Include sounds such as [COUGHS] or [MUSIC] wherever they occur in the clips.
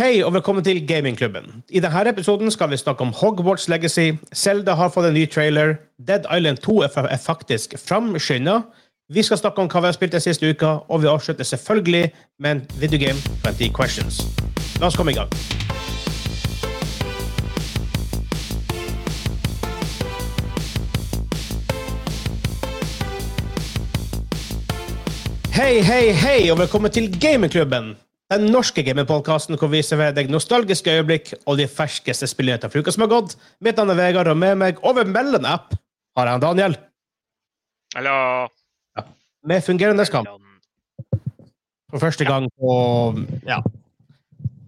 Hei og velkommen til Gamingklubben. I denne episoden skal vi snakke om Hogwarts Legacy. Zelda har fått en ny trailer. Dead Island 2 er er faktisk framskynda. Vi skal snakke om hva vi har spilt den siste uka, og vi avslutter selvfølgelig med en videogame 20 questions. La oss komme i gang. Hei, hei, hei, og velkommen til Gamingklubben. Den norske gamingpodkasten hvor vi serverer deg nostalgiske øyeblikk og de ferskeste spillnyheter fra uka som har gått. Mitt navn er Vegard, og med meg over mellom-app har jeg Daniel. Hallo. Med fungerende skam. For første gang på Ja.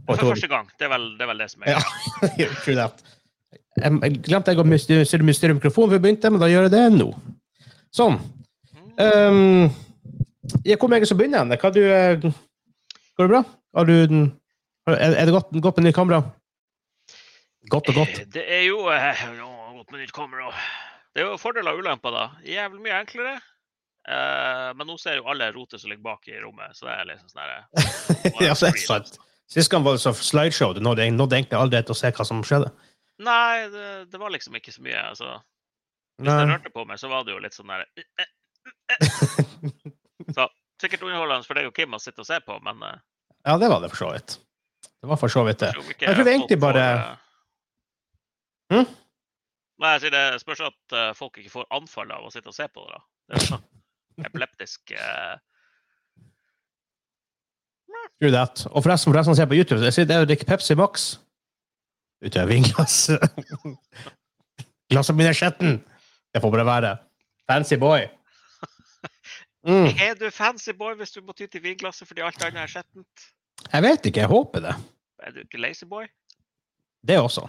På For første gang. Det er vel det, er vel det som er Ja, [LAUGHS] true that. Jeg jeg glemte jeg å mystere mikrofonen før vi begynte, men da gjør jeg det nå. Sånn. Um, jeg kommer egentlig til å begynne. Hva du, eh, går det bra? Har du, den- er det godt, godt med nytt kamera? Godt og godt. Eh, Det er jo eh, godt med nytt kamera. Det er jo fordeler og ulemper, da. Jævlig mye enklere. Eh, men nå ser jo alle rotet som ligger bak i rommet, så det er liksom sånn her [LAUGHS] ja, så er det sant. Sist gang var det så slideshow. Du nådde, nådde egentlig aldri til å se hva som skjedde. Nei, det, det var liksom ikke så mye. altså. Hvis Nei. jeg rørte på meg, så var det jo litt sånn der [LAUGHS] Så sikkert underholdende for deg og Kim å sitte og se på, men uh, Ja, det var det for så vidt. Det var for så vidt det. jeg tror Jeg tror det egentlig bare- eh, Hm? Nei, jeg sier det spørs at uh, folk ikke får anfall av å sitte og se på det. da. Det er sånn [LAUGHS] epileptisk uh... True that. Og forresten, for som ser på YouTube, jeg sier det er å drikke Pepsi Max. Ute av vinglasset. [LAUGHS] Glasset mitt er skjetten. Det får bare være. Fancy boy. Mm. Er du fancy boy hvis du må ty til vinglasset fordi alt annet er skjettent? Jeg vet ikke, jeg håper det. Er du ikke lazy boy? Det også.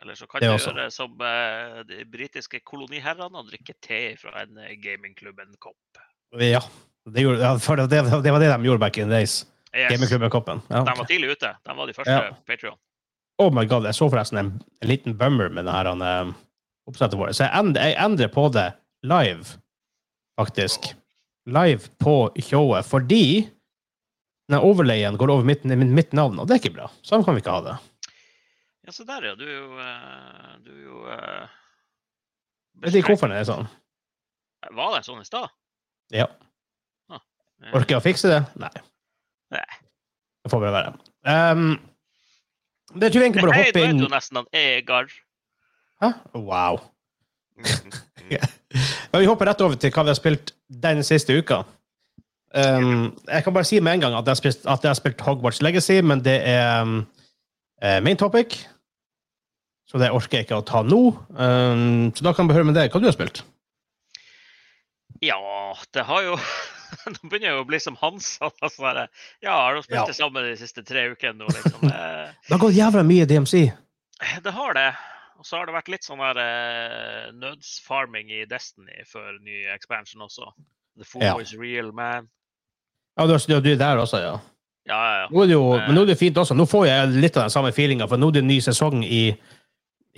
Eller så kan Det du gjøre som eh, de britiske koloniherrene og drikke te fra en eh, gamingklubben-kopp. Ja. Det, gjorde, for det, det var det de gjorde back in the days. Yes. Gamingklubben-koppen. Ja, De var tidlig ute. De var de første Ja. Patreon. Oh my god, jeg så forresten en, en liten bummer med denne um, oppsettet vårt. Så jeg end, jeg endrer på det live, faktisk. Live på showet, fordi den overlayen går over mitt, mitt, navn, og det er ikke bra. Sånn kan vi ikke ha det. Ja, se der, ja. Du er jo eh, Du er jo eh, Vet ikke hvorfor det er sånn. Var det sånn i stad? Ja. Eh, Orker jeg å fikse det? Nei. Nei. Det får bare være. Um, det tror jeg egentlig bare å Hei, du er jo nesten han Egar. Hæ? Wow. Men vi hopper rett over til hva vi har spilt den siste uka. Um, jeg kan bare si med en gang at jeg har spilt, jeg har spilt Hogwarts Legacy, men det er um, eh, main topic. Så det orker jeg ikke å ta nå. Um, så da kan vi høre med deg hva du har spilt. Ja, det har jo [LAUGHS] Nå begynner jeg jo å bli som Hansa. [LAUGHS] Altså, ja, har du spilt Ja. det sammen de siste tre ukene nå, liksom? [LAUGHS] Eh, Det har gått jævla mye DMC. Det har det. Og så har det vært litt sånn der eh, nødsfarming i Destiny før ny expansion også. The fool Ja. is real, man. Ja, du, du, du er der også, ja. Ja, ja, ja. Nå er det jo, men nå er det fint også. Nå får jeg litt av den samme feelinga, for nå er det en ny sesong i,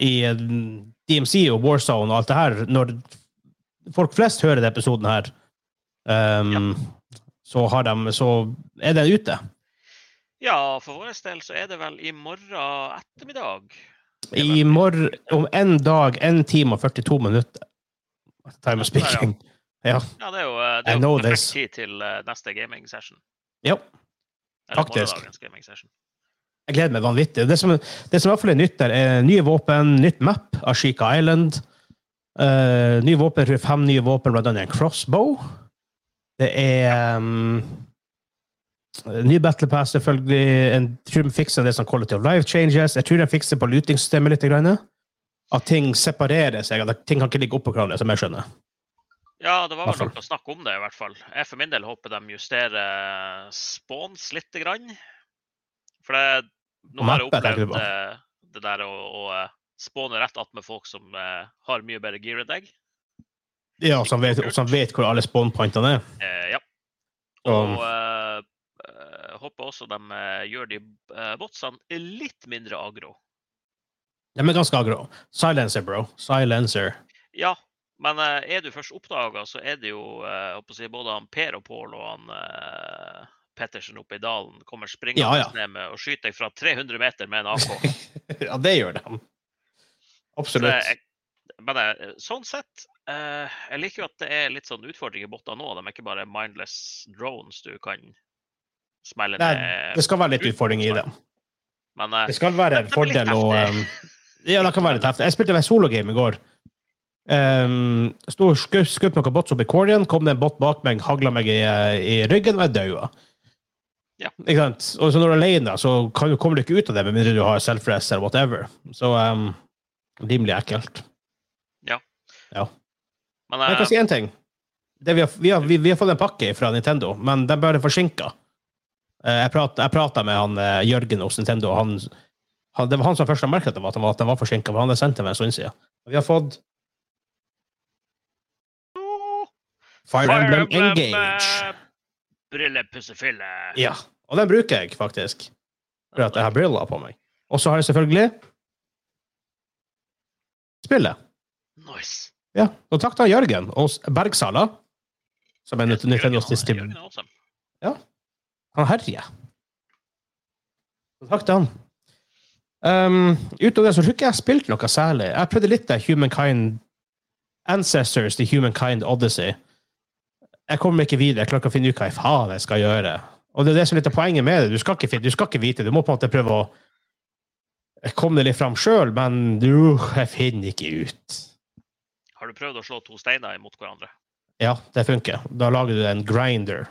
i eh, DMC og Warzone og alt det her. Når folk flest hører denne episoden her, um, så, har de, så er den ute. Ja, for vår del så er det vel i morgen ettermiddag. I morgen, om en dag, en time og 42 minutter. Time of speaking. Ja. Ja, det er jo, eh, det er jo perfekt tid til eh, neste gaming session. ja. Faktisk. gaming session. Jeg gleder meg vanvittig. Det som, det som i hvert fall er nytt der, er nye våpen, nytt map, Ashika Island. Uh, nye våpen, fem nye våpen, blant annet en crossbow. Det er um, ny Battle Pass, selvfølgelig. En, jeg tror de fikser det som quality of life changes. Jeg tror de fikser på lootingsystemet litt. Grann. At ting separerer seg. At ting kan ikke ligge oppå hverandre, som jeg skjønner. Ja, det var vel Hvertfall. å snakke om det, i hvert fall. Jeg for min del håper de justerer spawns lite grann. For det, nå har jeg opplevd eh, det der å, å eh, spawne rett attmed folk som eh, har mye bedre gear enn deg. Ja, som vet, som vet hvor alle spawnpointene er. Eh, ja. Og- Og eh, eh, håper også de eh, gjør de uh, botsene litt mindre agro. De er ganske agro. Silencer, bro. Silencer. Ja, men eh, er du først oppdaga, så er det jo eh, håper å si, både han Per og Pål og han uh, Pettersen oppe i dalen kommer springende Ja, ja. ned med og skyter deg fra 300 meter med en AK. [LAUGHS] ja, det gjør de. Så Absolutt. jeg, men eh, sånn sett eh, Jeg liker jo at det er litt sånn utfordring i botter nå. De er ikke bare mindless drones du kan Nei, ned. Det skal være litt utfordring i det. Men eh, Det skal være en fordel å um, Ja, det kan være litt heftig. Jeg spilte en sologame i går. Um, Sto skutt, skutt noen bots opp i Corian, kom det en bot bak meg, hagla meg i, i ryggen, og jeg daua. Ja. Ikke sant? Og så når du er alene, så kan, du- kommer du ikke ut av det med mindre du har self-rest eller whatever. Så um, rimelig ekkelt. men Men jeg eh, kan si én ting. Det vi, har, vi, har, vi, vi har fått en pakke fra Nintendo, men den ble forsinka. Jeg prata med han eh, Jørgen hos Nintendo, han, han, det var han som først merket at den var, at den var, forsinka. Han hadde sendt for en stund siden. Vi har fått Fire Emblem Engage. eh, Brillepussefille. Ja, og den bruker jeg faktisk. For at jeg har briller på meg. Og så har jeg selvfølgelig spillet. Nice. Ja, og takk til Jørgen og Bergsala, som er Nint- Nintendos awesome. Han herjer. Så Takk til han. Um, utover det så tror jeg ikke jeg har spilt noe særlig. Jeg prøvde litt av Humankind Ancestors til Humankind Odyssey. Jeg kommer ikke videre. Jeg klarer ikke å finne ut hva i faen jeg skal gjøre. Og det er det som er litt av poenget med det. Du skal ikke, du skal ikke vite. Du må på en måte prøve å komme det litt fram sjøl, men du, jeg finner ikke ut. Har du prøvd å slå to steiner imot hverandre? Ja, det funker. Da lager du en grinder.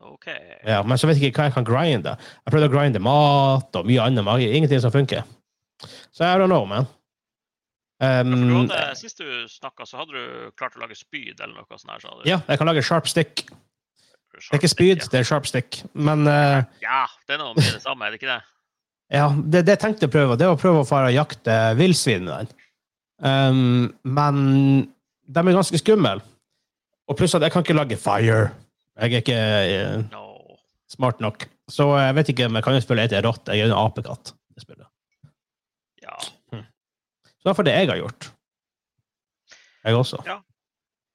OK. Ja, men så vet jeg ikke hva jeg kan grinde. Jeg prøvde å grinde mat og mye annet, men ingenting som funker. Så I don't know, man. Ja, Um, hadde, sist du snakka, så hadde du klart å lage spyd eller noe sånt. her, sa du? ja, jeg kan lage sharp stick. Det er ikke spyd, det er sharp stick. Men uh, Ja, det er noe med det samme, er det ikke det? ja, det, det jeg tenkte å prøve, det var å prøve å fare og jakte villsvin med den. Um, men de er ganske skumle. Og pluss at jeg kan ikke lage fire. Jeg er ikke eh, No. smart nok. Så jeg vet ikke om jeg kan jo spille etter rått. Jeg er en apekatt. Jeg spiller. Ja. Så det er for det jeg har gjort. Jeg også. Ja.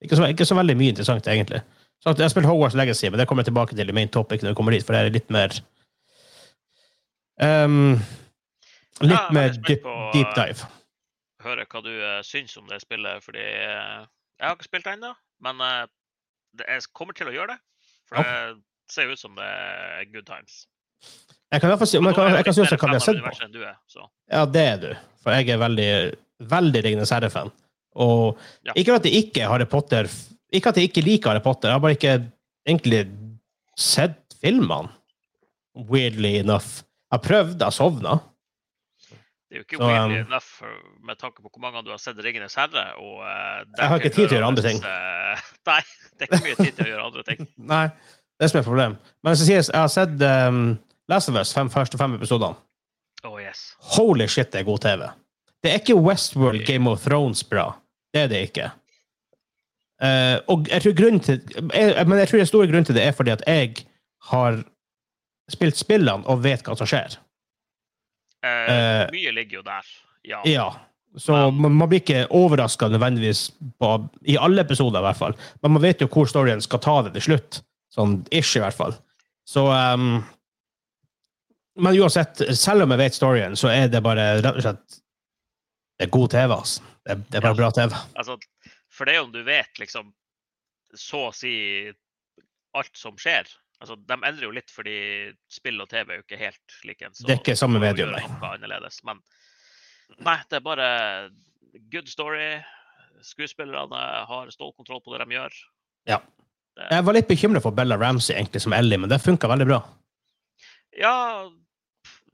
Ikke, så, ikke så veldig mye interessant, egentlig. Så jeg har spilt Hogwarts Legacy, men det kommer jeg tilbake til i main topic når vi kommer dit, for det er litt mer um, Litt Ja, er mer deep, deep eh, dive. Høre hva du uh, syns om det spillet, fordi uh, jeg har ikke spilt det ennå. Men uh, det, jeg kommer til å gjøre det. For det ser ut som det er good times. Jeg kan i hvert fall si, jeg kan, jeg kan også hva vi har sett på. Er, så. Ja, det er du. For jeg er veldig, veldig Ringenes herre-fan. Og Ja. ikke at jeg ikke Harry Potter Ikke at jeg ikke liker Harry Potter, jeg har bare ikke egentlig sett filmene. Weirdly enough. Jeg har prøvd, jeg sovna. Det er jo ikke weirdly um, enough med tanke på hvor mange du har sett 'Ringenes herre'. Og, uh, Jeg har ikke tid til å gjøre andre ting. [LAUGHS] nei, det er ikke mye tid til å gjøre andre ting. [LAUGHS] Nei, det er som er problemet. Men jeg, sies, jeg har sett um, Last of Us, fem, første fem episodene. Oh yes. Holy shit, det er god TV. Det er ikke Westworld Game of Thrones bra. Det er det ikke. Uh, og jeg tror grunnen til jeg, Men jeg tror den store grunnen til det er fordi at jeg har spilt spillene og vet hva som skjer. Eh, Eh, mye ligger jo der. Ja. Ja. Så man, man blir ikke overraska nødvendigvis på, i alle episoder, i hvert fall. Men man vet jo hvor storyen skal ta det til slutt. Sånn ish, i hvert fall. Så um, Men uansett, selv om jeg vet storyen, så er det bare rett og slett Det er god TV, altså. Det, er- det er bare Ja. bra TV. Altså, for det er jo om du vet liksom så å si alt som skjer altså, De endrer jo litt fordi spill og TV er jo ikke helt likens. Det er ikke samme medium, nei. Men nei, det er bare good story. Skuespillerne har stålkontroll på det de gjør. Ja. Jeg var litt bekymra for Bella Ramsey egentlig som Ellie, men det funka veldig bra. ja,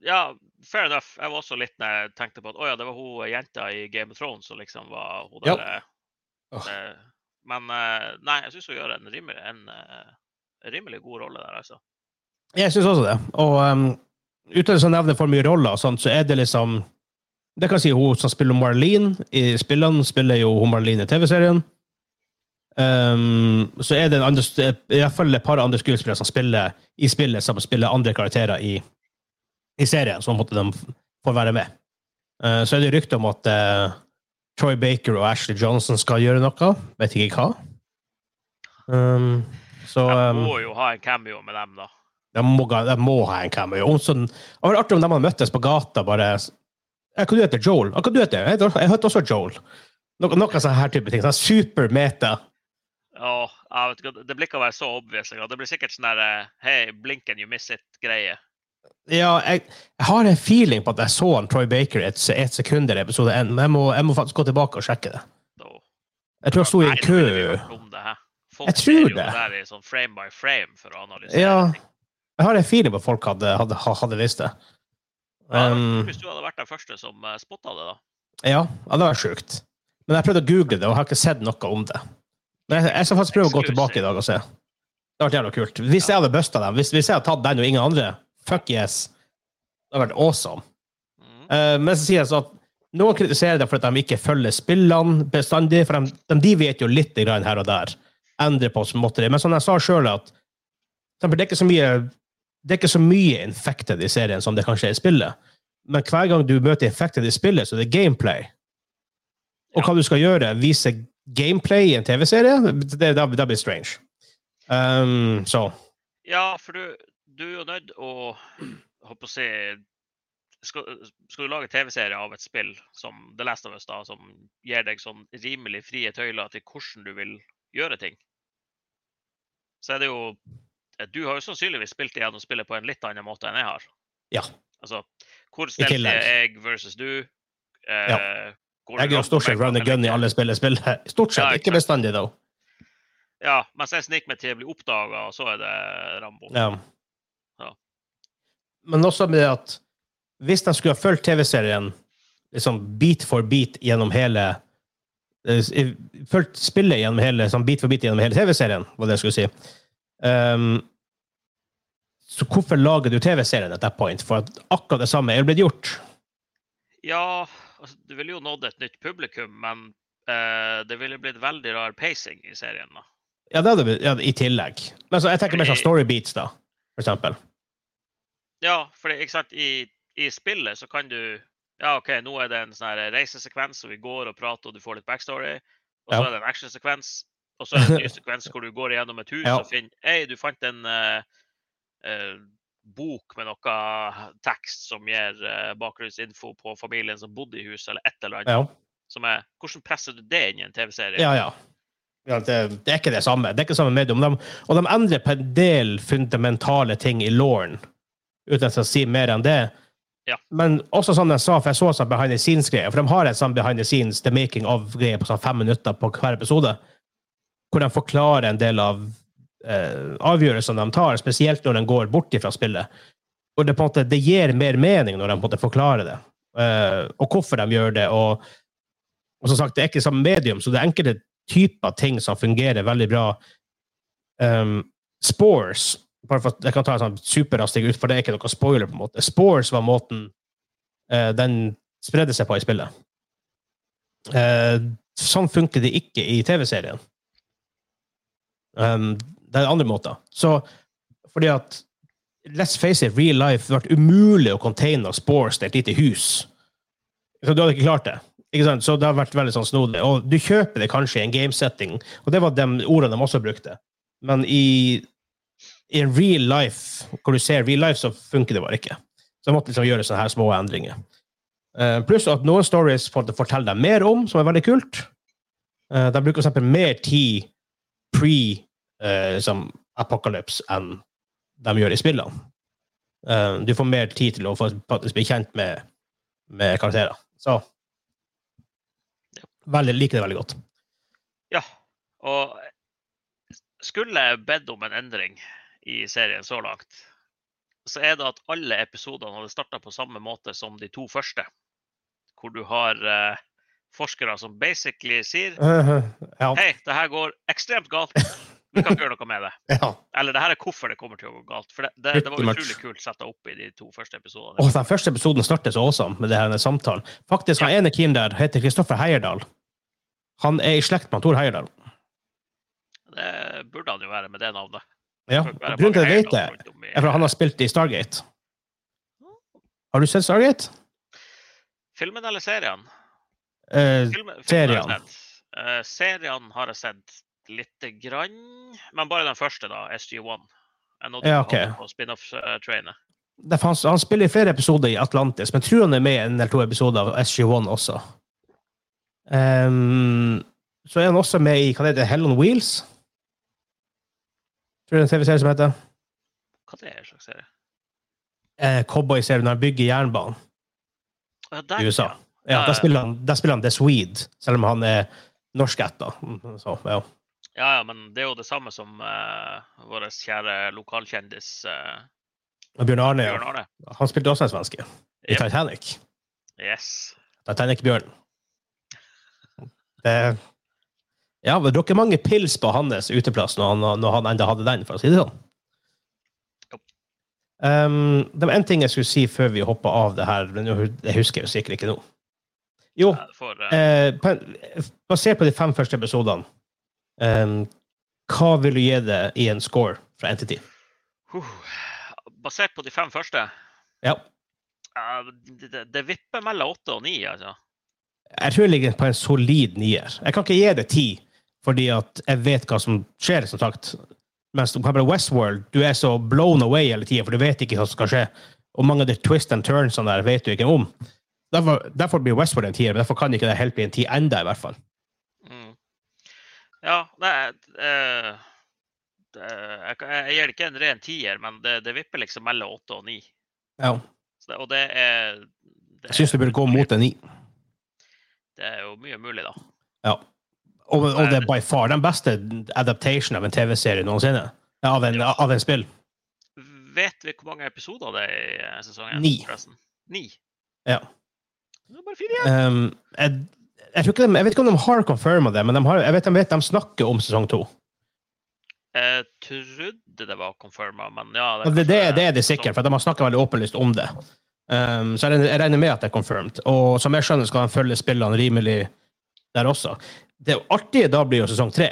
ja, fair enough. Jeg var også litt når jeg tenkte på at å ja, det var hun jenta i Game of Thrones som liksom var hun der Ja. Åh. eh, Men eh, nei, jeg syns hun gjør en rimelig, en, eh, rimelig god rolle der, altså. Jeg syns også det. Og um, uten å nevne for mye roller, sånt, så er det liksom Det kan si hun som spiller Marlene i spillene, spiller jo hun Marlene i TV-serien. Um, så er det en andre, i hvert fall et par andre skuespillere som spiller i spillet, som spiller andre karakterer i, i serien, så måtte de få være med. Uh, så er det rykter om at uh, Troy Baker og Ashley Johnson skal gjøre noe. Vet ikke hva. Um, så Jeg um, må jo ha en cameo med dem, da. De må, de må ha en cameo. Og sånn, det var artig om de hadde møttes på gata bare Hva du heter Joel? Hva du heter? Jeg heter, jeg også Joel. Noe, noe sånn her type ting. Sånn super meta. Ja, jeg vet ikke, det blir ikke å være så obvious. Det blir sikkert sånn der hey, Hei, blink and you miss it-greie. Ja, jeg, jeg har en feeling på at jeg så han Troy Baker et, et sekund i episode 1, men jeg må, jeg må faktisk gå tilbake og sjekke det. Jeg tror jeg sto i en kø. Folk Jeg tror det. der i sånn frame by frame for å analysere. Ja, ting. jeg har en feeling på at folk hadde, hadde, hadde visst det. Um, ja, hvis du hadde vært den første som uh, spotta det, da. Ja, det hadde vært sjukt. Men jeg prøvde å google det, og har ikke sett noe om det. Men jeg, jeg skal faktisk prøve å gå tilbake i dag og se. Det hadde vært jævla kult. Hvis jeg hadde busta dem, hvis, hvis jeg hadde tatt den og ingen andre, fuck yes. Det hadde vært awesome. Mm. Uh, men så sier jeg så at noen kritiserer det for at de ikke følger spillene bestandig, for de, de, de vet jo litt grann her og der. Endre på småtteri. Men som jeg sa sjøl, at det er ikke så mye det er ikke så mye infected i serien som det kanskje er i spillet. Men hver gang du møter infected i spillet, så det er det gameplay. Og hva du skal gjøre, vise gameplay i en TV-serie, det, det, det blir strange. Um, så Ja, for du, du er jo nødt å håper å si skal, skal du lage TV-serie av et spill som The Last of Us, da, som gir deg sånn rimelig frie tøyler til hvordan du vil gjøre ting, så er det jo Du har jo sannsynligvis spilt igjennom spillet på en litt annen måte enn jeg har. Ja. Altså, hvor stelte jeg versus du? Eh, ja. jeg er stort sett run and gun i alle spill jeg spiller. Stort sett, Ja, ikke bestandig, da. Ja, mens jeg sniker meg til å bli oppdaga, og så er det Rambo. Ja. Ja. Men også med det at hvis de skulle ha fulgt TV-serien liksom bit for bit gjennom hele eh, Fulgt spillet gjennom hele, sånn bit for bit gjennom hele TV-serien, var det jeg skulle si. Um, så hvorfor lager du TV-serien at that point? For at akkurat det samme er blitt gjort. Ja, altså, du ville jo nådd et nytt publikum, men uh, det ville blitt veldig rar pacing i serien. da. Ja, det hadde blitt, ja, i tillegg. Men så, jeg tenker mer sånn story beats, da, for eksempel. Ja, for ikke sant, I, i spillet så kan du Ja, OK, nå er det en sånn reisesekvens, og vi går og prater, og du får litt backstory. Og så Ja. er det en actionsekvens. Og så er det en ny [LAUGHS] sekvens hvor du går gjennom et hus Ja. og finner Hei, du fant en uh, uh, bok med noe tekst som gir uh, bakgrunnsinfo på familien som bodde i huset, eller et eller annet. Ja, Som er, hvordan presser du det inn i en TV-serie? ja. ja. ja det, det er ikke det samme. Det er ikke samme medium. De, og de endrer på en del fundamentale ting i lauren, uten at jeg skal si mer enn det. Ja. Men også som jeg sa, for jeg så sånn behind the scenes-greie, for de har en sånn behind the scenes, the making of-greie på sånn fem minutter på hver episode, hvor de forklarer en del av eh, avgjørelsene de tar, spesielt når de går bort fra spillet. Og det, på en måte, det gir mer mening når de på en måte forklarer det, eh, og hvorfor de gjør det. Og, og som sagt, det er ikke samme medium, så det er enkelte typer ting som fungerer veldig bra. Um, Spores Jeg kan ta en sånn superrastig ut, for det er ikke noe spoiler. på en måte. Spores var måten eh, den spredde seg på i spillet. Eh, sånn funker det ikke i TV-serien. Um, det er andre måter. Så fordi at Let's face it, real life ble umulig å containe spores til et lite hus. Så du hadde ikke klart det. Så det har vært veldig sånn snodig. Og du kjøper det kanskje i en gamesetting, og det var de ordene de også brukte. Men i, i real life, hvor du ser real life, så funker det bare ikke. Så jeg måtte liksom gjøre sånne her små endringer. Uh, pluss at noen stories får du fortelle deg mer om, som er veldig kult. Uh, de bruker eksempel mer tid pre uh, liksom, apocalypse enn de gjør i spillene. Uh, du får mer tid til å faktisk bli kjent med, med karakterer. Så veldig, liker det veldig godt. Ja, og skulle jeg bedt om en endring i serien så langt, så er det at alle episodene hadde starta på samme måte som de to første. Hvor du har eh, forskere som basically sier [LAUGHS] ja. Hei, det her går ekstremt galt. Vi kan [LAUGHS] ikke gjøre noe med det. ja. Eller det her er hvorfor det kommer til å gå galt. For det, det, det var utrolig kult satt opp i de to første episodene. Og den første episoden starter så awesome med det her samtalen. Faktisk, han ene keen der heter Kristoffer Heierdal. Han er i slekt med Tor Heierdal. Det burde han jo være med det navnet. Ja. Grunnen til at jeg vet det, er fordi at han har spilt i Stargate. Har du sett Stargate? Filmen eller serien? Eh, Filmen, Serien. Har jeg sett. Eh, serien har jeg sett lite grann, men bare den første, da, SG1. Jeg nådde Ja, ok. på spin-off-trainet. Han, han spiller i flere episoder i Atlantis, men tror han er med i en eller to episoder av SG1 også. Um, så er han også med i hva det heter, Hell on Wheels. Tror du det er en TV-serie som heter? Hva det er slags serie? Eh, Cowboy-serien når han bygger jernbanen Ja, der, i USA. ja. Ja, der, spiller han, der spiller han The Swede, selv om han er norskætta. Så, ja. Ja, ja, men det er jo det samme som uh, vår kjære lokalkjendis uh, Bjørn Arne, Bjørn. Arne. han spilte også en svenske i Yep. Titanic. Yes. Titanic-bjørn. Det Ja, men dere mange pils på hans uteplass når han, når han enda hadde den, for å si det sånn. Um, det var en ting jeg skulle si før vi hoppa av det her, men det husker jeg jo sikkert ikke nå. Jo, uh, eh, basert på de fem første episodene, um, hva vil du gi det i en score fra Entity? Basert på de fem første Ja. uh, det, det- det vipper mellom åtte og ni, altså. Jeg tror jeg ligger på en solid nier. Jeg kan ikke gi det ti, fordi at jeg vet hva som skjer, som sagt. Mens Westworld, du er så blown away hele tida, for du vet ikke hva som skal skje. Og mange av de twist and turns der vet du ikke om. Derfor, derfor blir Westworld en tier, men derfor kan ikke det helt bli en ti enda, i hvert fall. Mm. Ja, nei eh, det, jeg, jeg gir det ikke en ren tier, men det, det vipper liksom mellom åtte og ni. Ja. Så det, og det er det, Jeg syns du burde gå mot en ni. det er jo mye mulig, da. Ja. Og, og det er by far den beste adaptation av en TV-serie noensinne. Av en, av en spill. Vet vi hvor mange episoder det er i eh, sesongen? Ni. forresten? Ni. Ja. Det er bare fire igjen. Um, jeg, jeg, de, jeg vet ikke om de har confirma det, men de, har, jeg vet, de vet de snakker om sesong to. Jeg trodde det var confirma, men ja Og Det, det, det er det sikkert, for de har snakka veldig åpenlyst om det. Um, så jeg regner med at det er confirmed. Og som jeg skjønner, skal de følge spillene rimelig der også. Det artige da blir jo sesong tre.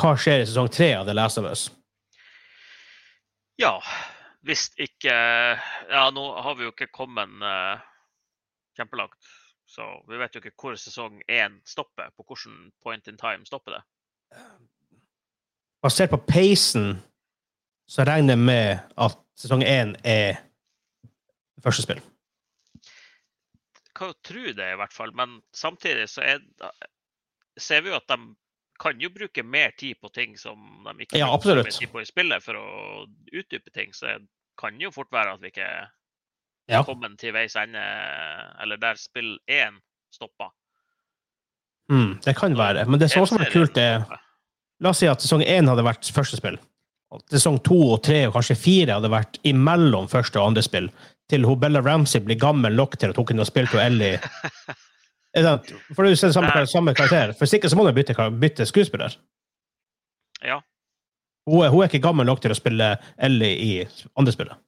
Hva skjer i sesong tre av The Last of Us? Ja, hvis ikke Ja, nå har vi jo ikke kommet uh, kjempelangt. Så vi vet jo ikke hvor sesong én stopper. På hvilken point in time stopper det. Basert på peisen så regner jeg med at sesong én er første spill. Kan jo tro det, i hvert fall. Men samtidig så er, ser vi jo at de kan jo bruke mer tid på ting som de ikke Ja, bruker tid på i spillet, for å utdype ting. Så det kan jo fort være at vi ikke Ja. er kommet til veis ende, eller der spill én stopper. Mm, det kan være. Men det som også var kult, er La oss si at sesong én hadde vært første spill. Sesong to og tre og kanskje fire hadde vært imellom første og andre spill. Til Bella Ramsey blir gammel nok til at hun kunne spilt hun Ellie. [LAUGHS] For du ser samme, samme karakter. For sikkert så må du bytte, bytte skuespiller. Ja. Hun er, hun er ikke gammel nok til å spille Ellie i andre spillet.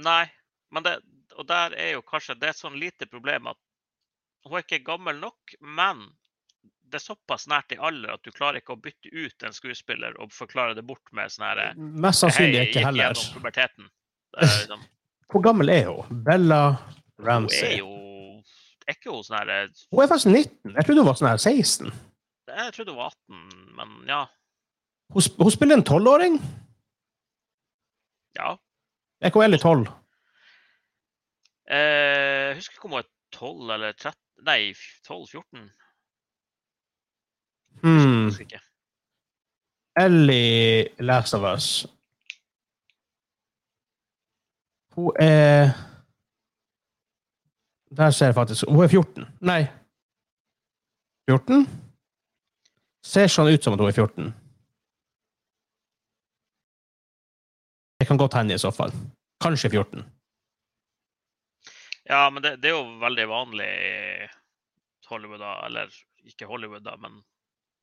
Nei, men det, og der er jo kanskje det er et sånn lite problem at hun er ikke gammel nok, men det er såpass nært i alder at du klarer ikke å bytte ut en skuespiller og forklare det bort med sånn herre Mest sannsynlig Hei, ikke heller. er liksom, [LAUGHS] Hvor gammel er hun? Bella hun er jo Er ikke hun sånn her Hun er faktisk 19. Jeg trodde hun var sånn her 16. Jeg trodde hun var 18, men ja. Hun, sp- hun spiller en tolvåring. Ja. Hun Ellie 12? Eh, jeg husker ikke om hun er 12 eller 13 Nei, 12-14. Hmm. Ellie Last of Us. Hun er Der ser jeg faktisk Hun er 14. Nei. 14? Ser sånn ut som at hun er 14. Det kan godt hende i så fall. Kanskje 14. Ja, men det, det er jo veldig vanlig i Hollywood, da, eller ikke Hollywood, da, men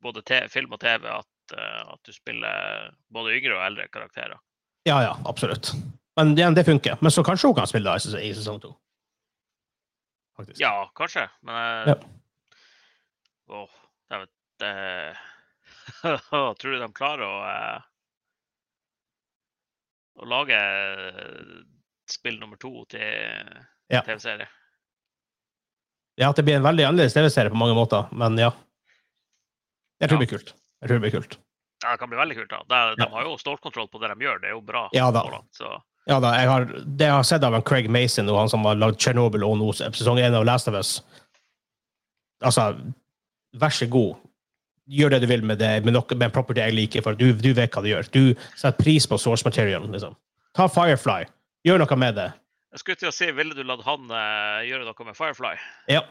både te, film og TV, at, eh, at du spiller både yngre og eldre karakterer. Ja, ja, absolutt. Men igjen, det funker. Men så kanskje hun kan spille da i i sesong to. Faktisk. Ja, kanskje, men eh, Ja. Åh, jeg vet eh, [LAUGHS] Tror du de klarer å eh, å lage spill nummer to til Ja. TV-serie? Ja, at det blir en veldig annerledes TV-serie på mange måter, men ja. Jeg tror Ja. det blir kult. Jeg tror det blir kult. Ja, det kan bli veldig kult. da. De, de har jo stålkontroll på det de gjør. Det er jo bra. Ja da. Så. Ja da, jeg har, det jeg har sett av en Craig Mason, og han som har lagd Chernobyl og nå sesong 1 av Last of Us Altså, vær så god. Gjør det du vil med det, med, noe, med en property jeg liker, for du, du vet hva du gjør. Du setter pris på source material. liksom. Ta Firefly. Gjør noe med det. Jeg skulle til å si, ville du latt han uh, gjøre noe med Firefly? Ja.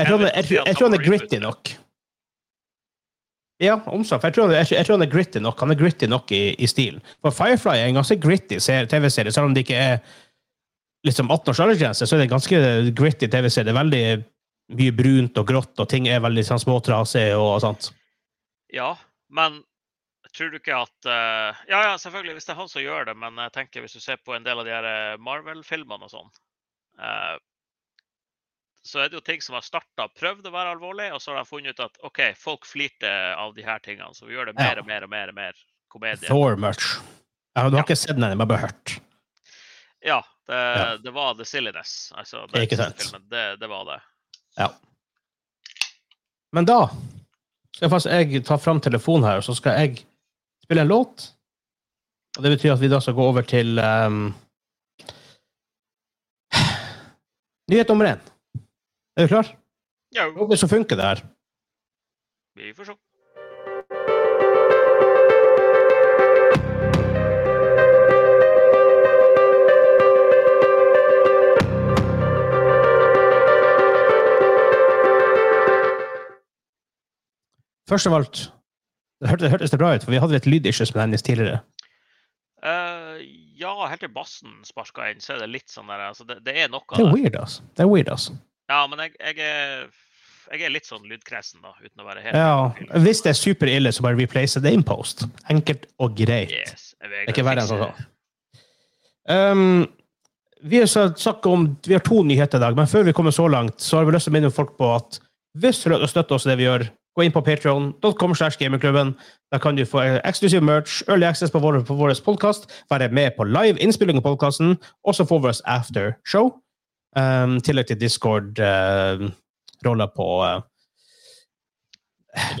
Jeg tror han er gritty nok. Ja, omsatt. Jeg er- jeg, tror han er gritty nok. Han er gritty nok i, i stilen. For Firefly er en ganske gritty TV-serie, selv om det ikke er liksom 18 års aldersgrense, så er det en ganske gritty TV-serie. Det er veldig mye brunt og grått, og ting er veldig sånn småtrasige og sånt. Ja, men tror du ikke at uh, Ja, ja, selvfølgelig, hvis det er han som gjør det, men jeg tenker hvis du ser på en del av de her eh, Marvel-filmene og sånn, eh, så er det jo ting som har starta, prøvd å være alvorlig, og så har de funnet ut at OK, folk flirte av de her tingene, så vi gjør det mer og mer og mer og mer komedie. Thor much. Ja, du har ikke sett den men bare hørt. Ja, det, Ja. det var the silliness. Altså, Ikke sant. det, det var det. Ja. Men da skal faktisk jeg ta fram telefonen her, og så skal jeg spille en låt. Og det betyr at vi da skal gå over til um, [SIGHS] Nyhet nummer én. Er du klar? Ja, Håper så funker det her. vi får se. Først av alt det hørtes, hørtes det bra ut, for vi hadde litt lydissues med hennes tidligere. Uh, ja, helt til bassen sparka inn, så er det litt sånn der altså, det, det er noe Det er weird, altså. Det er weird, altså. Ja, men jeg, jeg, er, jeg er litt sånn lydkresen, da, uten å være helt Ja, hvis det er super ille, så bare replace det in post. Enkelt og greit. Yes, jeg Det er ikke verre enn sånn. Um, vi, om, vi har to nyheter i dag, men før vi kommer så langt, så har vi lyst til å minne folk på at hvis du å støtte oss i det vi gjør, gå inn på patreon.com. Der kan du få eksklusiv merch, early access på vår, på vår podcast, være med på live innspilling av podkasten, og så får vi oss aftershow. Um, tillegg til Discord-roller på, uh,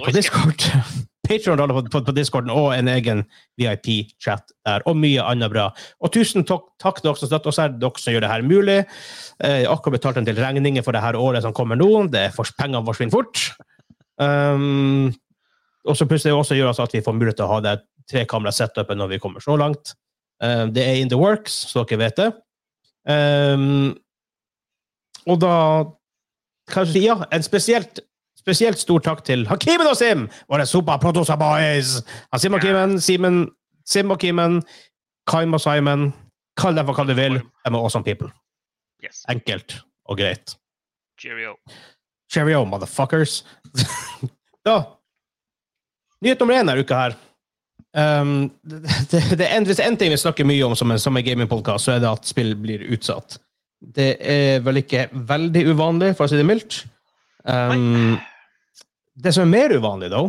på Discord. [LAUGHS] Patreon-roller på, på, på Discorden og en egen VIP-chat der, og mye annet bra. Og tusen takk, takk til dere som støtter oss her, dere som gjør det her mulig. Eh, akkurat betalt en del regninger for det her året som kommer nå. Det er for, Pengene forsvinner fort. Um, og så plutselig også gjør altså at vi får mulighet til å ha det trekamera-setupet når vi kommer så langt. Um, det er in the works, så dere vet det. Um, og da kan jeg si ja, en spesielt Spesielt stor takk til Hakimen og Sim, våre super producer boys! Han Sim og Kimen, Simen, Sim og Kimen, Kaim og Simon. Kall dem hva du vil. De er awesome people. Yes. Enkelt og greit. Cheerio. Cheerio, motherfuckers. [LAUGHS] da. Nyhet nummer én denne uka her. Um, [LAUGHS] det, det, det en, hvis det er en ting vi snakker mye om som en, som en gamingpodkast, så er det at spill blir utsatt. Det er vel ikke veldig uvanlig, for å si det mildt. Um, det som er mer uvanlig, da,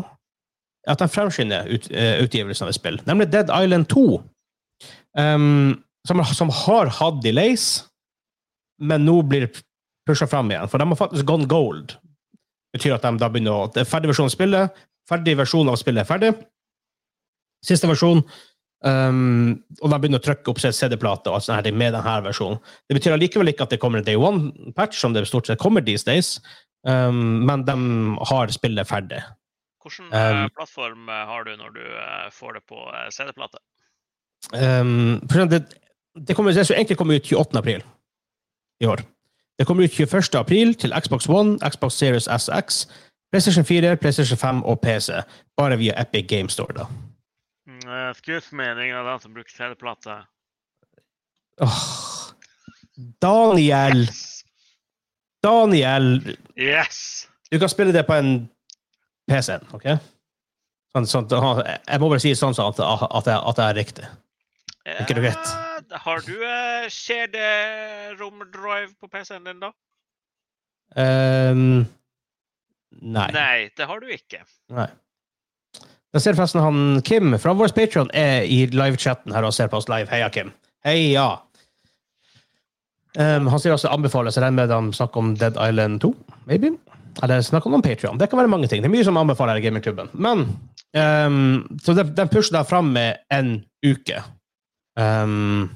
er at de fremskynder ut, uh, utgivelsen av et spill, nemlig Dead Island 2. Um, som, som har hatt delays, men nå blir pusha fram igjen. For de har faktisk gone gold. Det betyr at de da begynner å er ferdig versjon av spillet. Ferdig versjon av spillet er ferdig. Siste versjon. Um, og de begynner å trykke opp CD-plate og alt sånt her med denne versjonen. Det betyr allikevel ikke at det kommer en day one-patch, som det stort sett kommer these days, um, men de har spillet ferdig. Hvilken Um, eh, plattform eh, har du når du eh, får det på CD-plate? Det, det, kommer, det egentlig kommer ut 28. april i år. Det kommer ut 21. april til Xbox One, Xbox Series SX, PlayStation 4, PlayStation 5 og PC. Bare via Epic Game Store, da. Mm, eh, er ingen av den som bruker CD-plate. Oh, Daniel! Daniel! yes! Du kan spille det på en PC, OK? Sånn, sånn, jeg må bare si sånn at, at, det, at jeg er riktig. Ikke det. Eh, Har du uh, CD-rom-drive på PC-en din, da? Um, nei. Nei, det har du ikke. Nei. Jeg ser forresten han Kim fra vår Patreon er i livechatten her og ser på oss live. Heia, Kim. Heia! Um, han sier også anbefales. Jeg regner med han snakker om Dead Island 2, maybe? Eller snakker om Patreon. Det kan være mange ting. Det er mye som anbefaler her i gamingklubben. Men Um, så den de pusher deg fram med en uke. Um,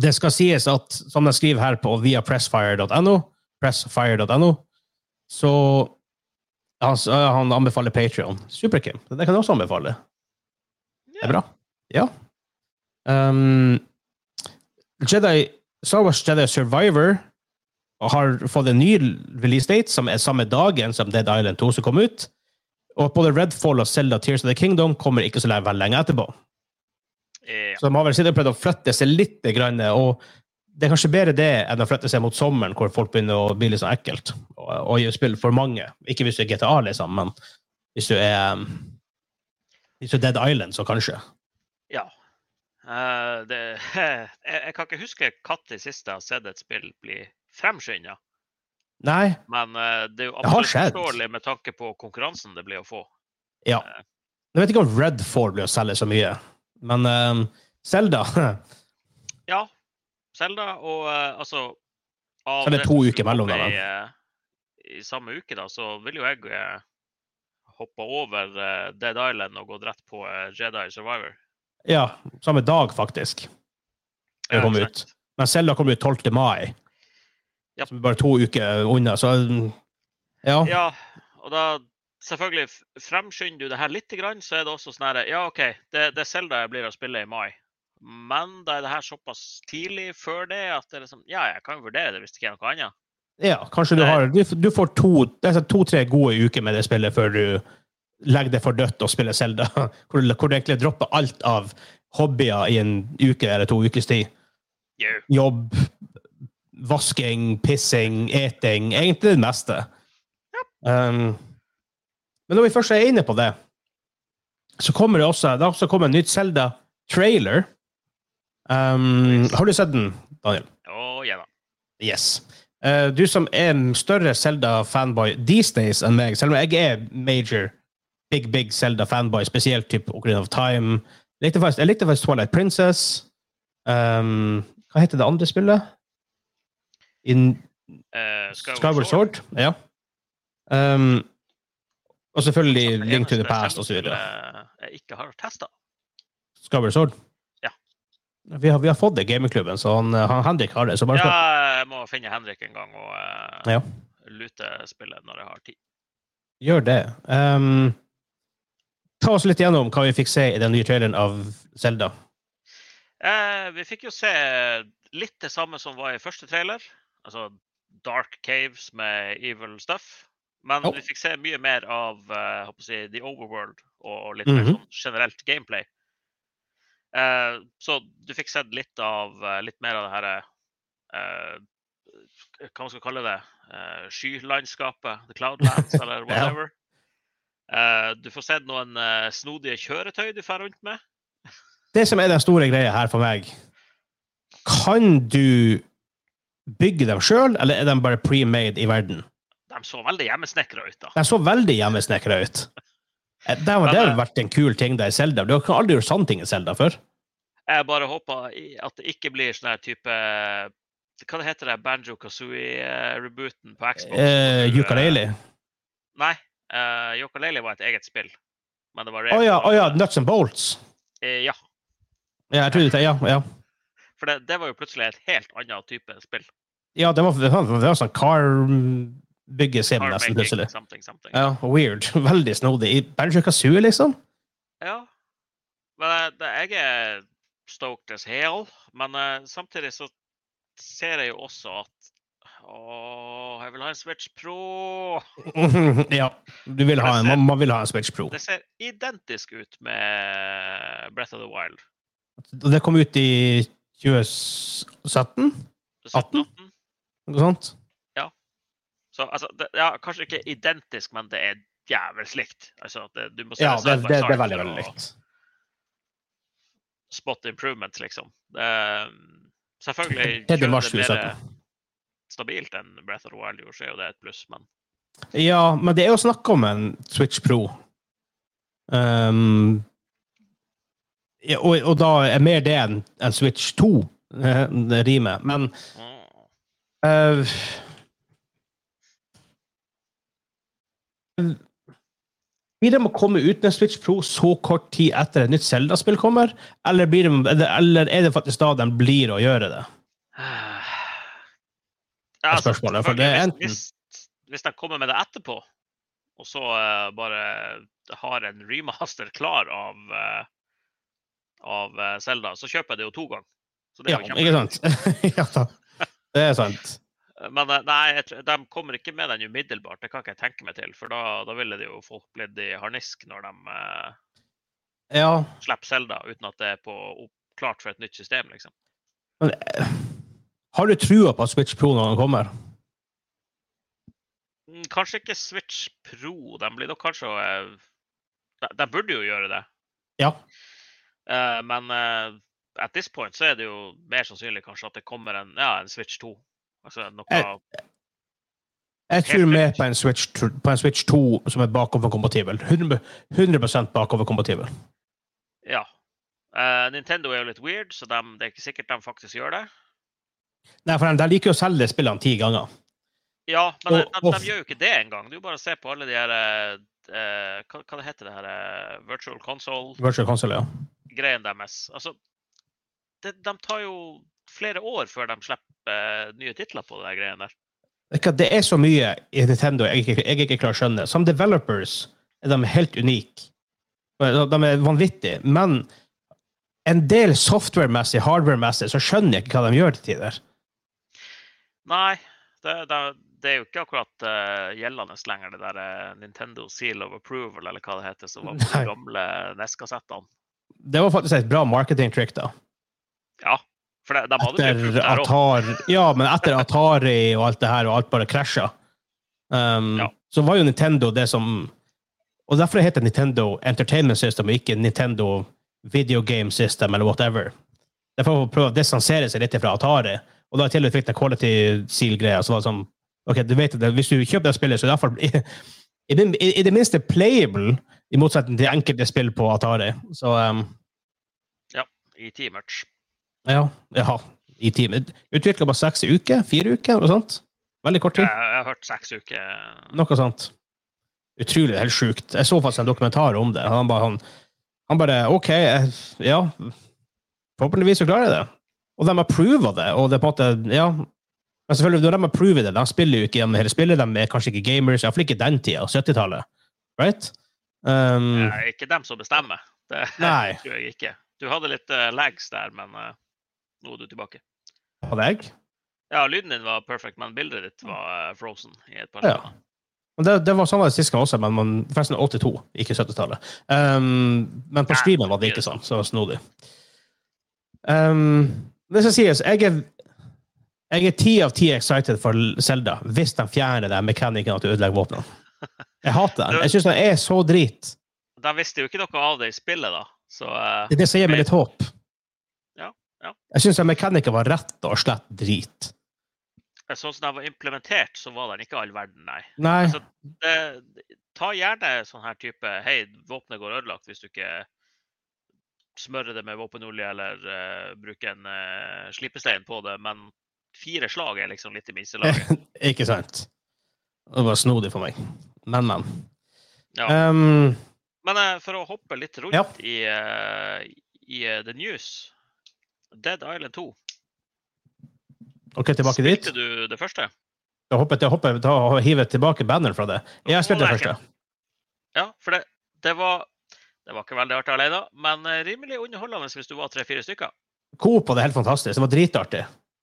det skal sies at, som de skriver her på via pressfire.no, pressfire.no, så han, han anbefaler Patrion. Super-Kim. Det kan jeg også anbefale. Det er bra. Ja. Um, Jedi, Star Wars Jedi Survivor har fått en ny release date, som er samme dagen som Dead Island 2 som kom ut. Og både Redfall og Zelda Tears of the Kingdom kommer ikke så veldig lenge etterpå. Ja. Så de har vel sittet og prøvd å flytte seg litt, grann, og det er kanskje bedre det enn å flytte seg mot sommeren, hvor folk begynner å bli litt sånn ekkelt og, og gjøre spill for mange. Ikke hvis du er GTA, liksom, men hvis du er um, Hvis du er Dead Island, så kanskje. ja. Uh, det, [LAUGHS] jeg, jeg kan ikke huske når sist jeg har sett et spill bli fremskynda. Nei. Men uh, det er jo absolutt forståelig med tanke på konkurransen det blir å få. Ja. Jeg vet ikke om Redfall blir å selge så mye, men Selda Zelda [LAUGHS] Ja, Selda og eh, altså av Så det er to uker mellom dem? I, eh, I samme uke, da, så vil jo jeg uh, hoppe over eh, Dead Island og gå rett på eh, Jedi Survivor. Ja, samme dag, faktisk. Det Ja, kom exakt. ut. Men Zelda kommer ut 12. mai. Ja. Som er bare to uker unna, så ja. Ja, og da selvfølgelig fremskynder du det her litt, så er det også sånn her Ja, OK, det, det er Zelda jeg blir å spille i mai. Men da er det her såpass tidlig før det at det er liksom Ja, jeg kan vurdere det hvis det ikke er noe annet. ja kanskje du har Du, du får to- to-tre gode uker med det spillet før du legger det for dødt og spiller Zelda. [LAUGHS] Hvor, hvor du egentlig dropper alt av hobbyer i en uke eller to ukers tid. Yeah. Jobb, vasking, pissing, eting. Egentlig det meste. Um, men når vi først er inne på det, så kommer det også, det også kommet en nytt Zelda-trailer. Um, har du sett den, Daniel? Å, ja da. Yes. Uh, du som er en større Zelda-fanboy these days enn meg, selv om jeg er major, big, big Zelda-fanboy, spesielt typ Ocarina of Time. Jeg likte faktisk, jeg likte faktisk Twilight Princess. Um, hva heter det andre spillet? In uh, Skyward Sword? Ja. Um, og selvfølgelig Link to the Past og så videre. Jeg ikke har testa. Skyward Sword? Vi har, vi har fått det i gamingklubben, så han, han Henrik har det. Så bare Ja, jeg må finne Henrik en gang og uh, Ja. lute spillet når jeg har tid. Gjør det. Um, ta oss litt gjennom hva vi fikk se i den nye traileren av Zelda. Uh, vi fikk jo se litt det samme som var i første trailer. Altså dark caves med evil stuff. Men oh. vi fikk se mye mer av uh, jeg the overworld og litt Mhm. mer sånn generelt gameplay. Eh, så du fikk sett litt av eh, litt mer av det her eh, Hva man skal kalle det? Skylandskapet. The Cloudlands, [LAUGHS] eller whatever. Eh, du får sett noen snodige kjøretøy du får rundt med. Det som er den store greia her for meg Kan du bygge dem sjøl, eller er de bare pre-made i verden? De så veldig hjemmesnekra ut, da. De så veldig hjemmesnekra ut. [LAUGHS] Eh, Det har det vært en kul ting der i Zelda. Du har aldri gjort sånne ting i Zelda før. Jeg bare håper at det ikke blir sånn her type Hva det heter det? Banjo Kazooie-rebooten på Xbox? Eh, eh, Ukulele. Nei. Uh, Yukaleli var et eget spill. Men det var Å ja, oh, ja, Nuts and Bolts. Eh, ja. Ja, jeg trodde det. Ja, ja. [LAUGHS] For det, det var jo plutselig et helt annet type spill. ja det var, det var, det var sånn car-byggesim nesten plutselig. Something, something. Ja, weird. [LAUGHS] Veldig snodig. I Banjo Kazooie, liksom? Ja. Men eh, det, jeg er stoked as hell. Men uh, samtidig så ser jeg jo også at Å, jeg vil ha en Switch Pro! [LAUGHS] ja. Du vil ha en, man, man vil ha en Switch Pro. Det ser identisk ut med Breath of the Wild. Det kom ut i 2017? 18? Noe sånt? Så altså, det, ja, kanskje ikke identisk, men det er jævlig likt. Altså, det, du må se Ja, det, det, det er veldig, veldig likt. Spot improvements, liksom. Det, selvfølgelig [LAUGHS] det kjører det mer 2017. stabilt enn Breath of the Wild gjorde, så er jo det et pluss, men Ja, men det er jo snakk om en Switch Pro. Um, ja, og, og da er mer det enn en Switch 2, eh, det rimer. Men mm. Blir de å komme ut med Switch Pro så kort tid etter et nytt Zelda-spill kommer, eller, blir de, eller- er det faktisk da de blir å gjøre det? Ja, er spørsmålet, for det er enten- hvis, hvis, de kommer med det etterpå, og så uh, bare har en remaster klar av uh, av eh, Zelda, så kjøper jeg det jo to ganger. Så det Ja, er jo ikke sant? [LAUGHS] ja, da. Det er sant. Men eh, nei, de kommer ikke med den umiddelbart. Det kan ikke jeg tenke meg til. For da, da ville det jo folk blitt i harnisk når de eh, Ja, slipper Zelda uten at det er på, klart for et nytt system, liksom. men eh, har du trua på at Switch Pro når den kommer? Mm, Kanskje ikke Switch Pro. De blir nok kanskje de, de burde jo gjøre det. Ja. Eh, men eh, at this point så er det jo mer sannsynlig kanskje at det kommer en, ja, en Switch 2. Altså noe Eh, Jeg tror mer på en, Switch, på en Switch 2 som er bakoverkompatibel. 100, 100% bakoverkompatibel. Ja. Uh, Nintendo er jo litt weird, så de, det er ikke sikkert de faktisk gjør det. Nei, for de, de liker jo å selge spillene ti ganger. Ja, men de, Og- de, de, de gjør jo ikke det engang. Du bare ser på alle de her eh, hva, hva det heter det her eh, Virtual console-greiene Virtual console, ja. deres. Altså, de, de tar jo flere år før de slipper eh, nye titler på der greiene der. Det er så mye i Nintendo jeg ikke, jeg ikke klarer å skjønne. Som developers er de helt unike. De er vanvittige. Men en del software-messig, hardware-messig, så skjønner jeg ikke hva de gjør til tider. Nei, det, det, det er jo ikke akkurat uh, gjeldende lenger, det der eh, Nintendo Seal of Approval, eller hva det heter, som var på de gamle NES-kassettene. Det var faktisk et bra marketing-trick, da. Ja, for de, de hadde Etter. Atari, ja, men etter Atari og alt det her, og alt bare krasja, um, Ja. så var jo Nintendo det som Og derfor heter Nintendo Entertainment System, og ikke Nintendo Video Game System, eller whatever. Det er for å prøve å distansere seg litt fra Atari. Og da i tillegg fikk det quality seal-greia, så var det sånn OK, du vet at hvis du kjøper det spillet, så er det i i, i, i, i det minste playable, i motsetning til enkelte spill på Atari. Så um, i T-Merch. Ja, ja, i time. Utvikla bare seks i uke? Fire uker? Noe sånt? Veldig kort tid. jeg har hørt seks uker. Noe sånt. Utrolig helt sjukt. Jeg så faktisk en dokumentar om det. Han bare, han, han bare OK, jeg, ja Forhåpentligvis så klarer jeg det. Og de approver det. Og det er på en måte, ja. Men selvfølgelig, når de approver det, de spiller jo ikke gjennom hele spillet. De er kanskje ikke gamers, iallfall ikke den tida. 70-tallet. Right? Um, Det er ikke dem som bestemmer. Det Nei. [LAUGHS] tror jeg ikke. Du hadde litt uh, lags der, men eh, nå er du tilbake. Hadde jeg? Ja, lyden din var perfect, men bildet ditt var eh, frozen i et par Ja. sekunder. Men det, det var sånn sist gang også, men man, forresten 82, ikke 70-tallet. Um, men på streamen var det ikke sånn, så det var snodig. Um, det skal sies, jeg er jeg er ti av ti excited for Zelda hvis de fjerner den mekanikken at du ødelegger våpnene. Jeg hater den. [LAUGHS] Jeg syns den er så drit. De visste jo ikke noe av det i spillet, da. Så uh, Det er det som gir meg litt håp. Ja. Jeg syns mekanikken var rett og slett drit. sånn som den var implementert, så var den ikke all verden, nei. Nei. Altså, det, ta gjerne sånn her type Hei, våpenet går ødelagt hvis du ikke smører det med våpenolje eller uh, bruker en uh, slipestein på det, men fire slag er liksom litt i minstelaget. [LAUGHS] ikke sant? Det var snodig for meg. Men, men. Ja. Um, Men uh, for å hoppe litt rundt Ja. i, eh, i eh, the news Dead Island 2. OK, tilbake dit. Spilte du det første? Da hoppet jeg, hopper, da hiver tilbake banneren fra det. Jeg spilte det første. Ja, for det, det var det var ikke veldig artig alene, men eh, rimelig underholdende hvis du var tre-fire stykker. Coop var det helt fantastisk. Det var dritartig.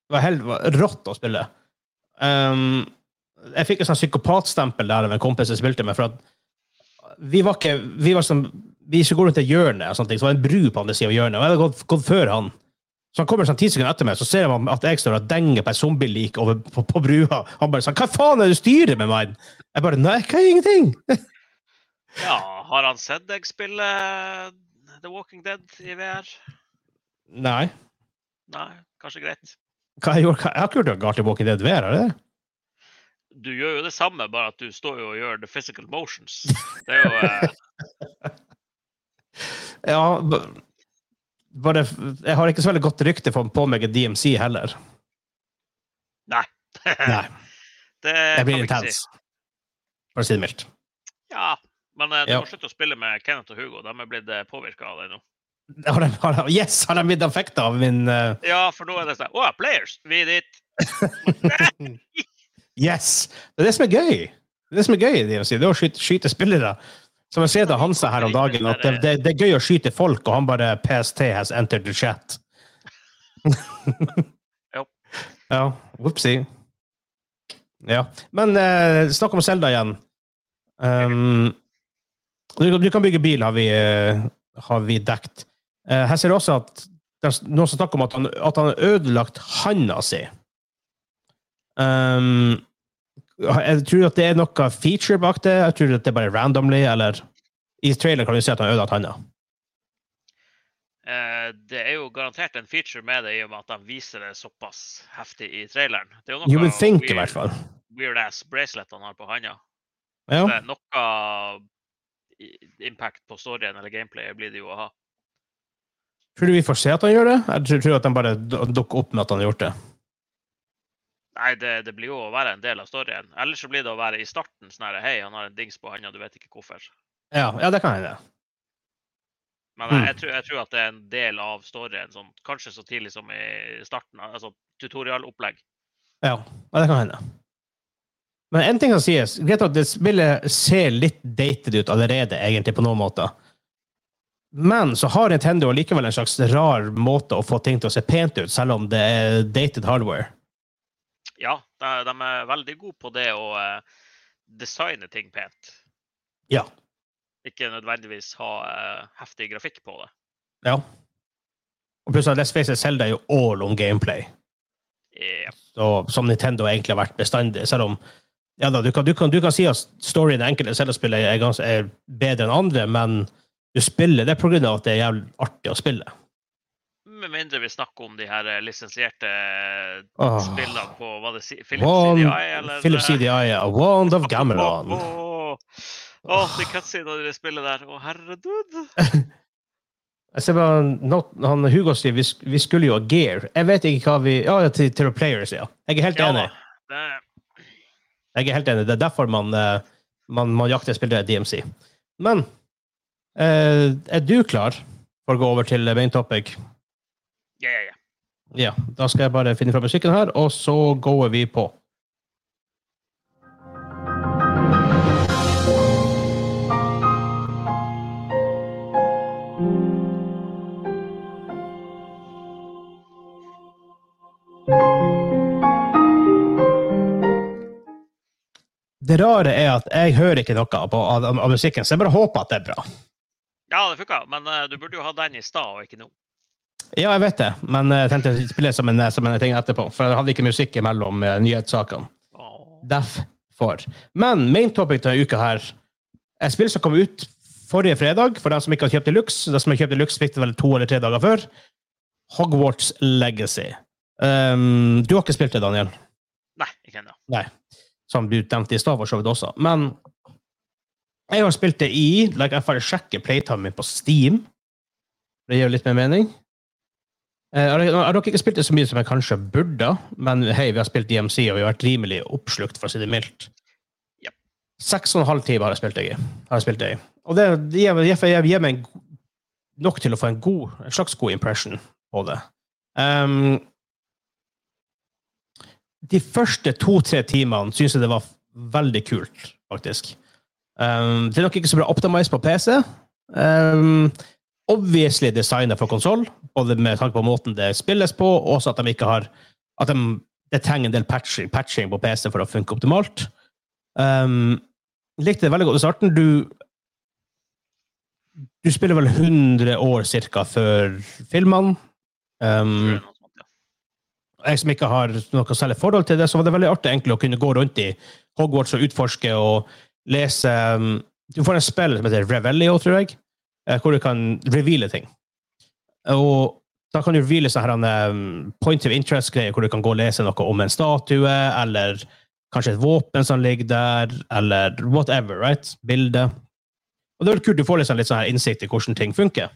Det var helt var rått å spille. Um, jeg fikk et sånt psykopatstempel der av en kompis jeg spilte med. for at vi var ikke, vi var som, vi skulle gå rundt et hjørne, og sånne ting, så var det en bru på andre siden av hjørnet. og Jeg hadde gått, gått før han. Så han kommer sånn ti sekunder etter meg, så ser han at jeg står og denger på en zombie-lik over på, på brua. Han bare sånn 'Hva faen er det du styrer med meg?' Jeg bare 'Nei, hva er ingenting?' [LAUGHS] Ja, har han sett deg spille eh, The Walking Dead i VR? Nei. Nei, kanskje greit. Hva jeg gjort? Jeg har ikke gjort noe galt i Walking Dead VR, har jeg det? Du gjør jo det samme, bare at du står jo og gjør the physical motions. Det er jo eh, [LAUGHS] Ja, bare Jeg har ikke så veldig godt rykte for på meg DMC heller. Nei. [LAUGHS] Nei, [LAUGHS] det jeg blir intens, si. For å si det mildt. Ja, Men eh, du Ja. må slutte å spille med Kenneth og Hugo. De er blitt påvirka av det nå. Har de, har de, yes, har de blitt affekta av min uh... Ja, for nå er det sånn Å, players! Vi er dit. [LAUGHS] Yes! Det er det som er gøy. Det er det som er gøy, det, å si. det er å skyte, skyte spillere. Som jeg ser det han sa her om dagen, at det, det, det er gøy å skyte folk, og han bare PST has entered the chat. [LAUGHS] Ja, whoopsie. Ja. Men eh, snakk om Selda igjen. Um, du, kan- du kan bygge bil, har vi, uh, har vi dekt. Uh, her ser du også at det er noen som snakker om at han, at han har ødelagt handa si. Um, jeg tror at det er noe feature bak det. Jeg tror at det er bare randomly, eller I trailer kan du se at han har ødelagt handa. Eh, det er jo garantert en feature med det i og med at de viser det såpass heftig i traileren. Det er jo You would think, i weird- hvert fall. weird ass bracelet han har på handa. Ja. Det er noe impact på storyen eller gameplayet blir det jo å ha. Tror du vi får se at han gjør det? Jeg tror, tror at han bare dukker opp med at han har gjort det. Nei, det, det blir jo å være en del av storyen. Ellers så blir det å være i starten sånn her Hei, han har en dings på handa, du vet ikke hvorfor. Ja, ja det kan hende. Men Mm. jeg, jeg, tror, jeg tror at det er en del av storyen, sånn, kanskje så tidlig som i starten. Altså tutorialopplegg. Ja, ja, det kan hende. Men en ting kan sies. Greit at det spillet ser litt dated ut allerede, egentlig, på noen måter. Men så har Nintendo likevel en slags rar måte å få ting til å se pent ut, selv om det er dated hardware. Ja, de, de er veldig gode på det å eh, designe ting pent. Ja. Ikke nødvendigvis ha eh, heftig grafikk på det. ja. Og plutselig, let's face it, Zelda er jo all on gameplay. Yeah. og, som Nintendo egentlig har vært bestandig. Selv om ja da, du, kan, du, kan, du kan si at storyen i enkelte Zelda-spill er, er bedre enn andre, men du spiller det pga. at det er jævlig artig å spille. Med mindre vi snakker om de her eh, lisensierte oh. spillene på hva det si, Philips One, CDI, eller Philips CDI, A Wand of Gamelon. Åh, oh. de cutscenene i det spillet der. Å, herredud. [LAUGHS] Jeg ser bare, not, han, Hugo sier vi, vi skulle jo ha Gear. Jeg vet ikke hva vi Ja, til, til players, ja. Jeg er helt Ja, enig. det, Jeg er helt enig. Det er derfor man, eh, man, man jakter spillere i DMC. Men eh, er du klar for å gå over til main topic? Ja, ja, ja. Ja, da skal jeg bare finne fram musikken her, og så går vi på. Det rare er at jeg hører ikke noe på, av, av musikken, så jeg bare håper at det er bra. Ja, det funka, men uh, du burde jo ha den i stad og ikke nå. Ja, jeg vet det, men jeg tenkte å spille som en, som en ting etterpå, for jeg hadde ikke musikk mellom uh, nyhetssakene. Derfor. Men main topic denne uka her Et spill som kom ut forrige fredag, for dem som ikke har kjøpt Deluxe. De som har kjøpt Deluxe, fikk det vel to eller tre dager før. Hogwarts Legacy. Um, du har ikke spilt det, Daniel, Nei, ikke ennå. som du nevnte i stad, for så vidt også. Men jeg har spilt det i like, Jeg får sjekke playtimen min på Steam. Det gir jo litt mer mening. Eh, har dere ikke spilt det så mye som jeg kanskje burde, men hei, vi har spilt DMC, og vi har vært rimelig oppslukt, for å si det mildt. Seks og en halv time har jeg spilt det i. Har jeg spilt det i. Og det, gir, gir, gir meg nok til å få en, god, en slags god impression på det. Um, de første to-tre timene syns jeg det var veldig kult, faktisk. Um, det er nok ikke så bra optimized på PC. Um, obviously designet for konsoll, både med tanke på måten det spilles på, og også at de ikke har at de, det trenger en del patching, patching på PC for å funke optimalt. Um, likte det veldig godt i starten. Du du spiller vel 100 år cirka før filmene. Um, jeg som ikke har noe særlig forhold til det, så var det veldig artig egentlig å kunne gå rundt i Hogwarts og utforske og lese um, Du får en spill som heter Revelio, tror jeg, hvor du kan reveale ting. Og da kan du reveale sånne her, um, point of interest-greier, hvor du kan gå og lese noe om en statue, eller kanskje et våpen som ligger der, eller whatever, right? Bilde. Og det er kult, du får liksom litt sånn her innsikt i hvordan ting funker.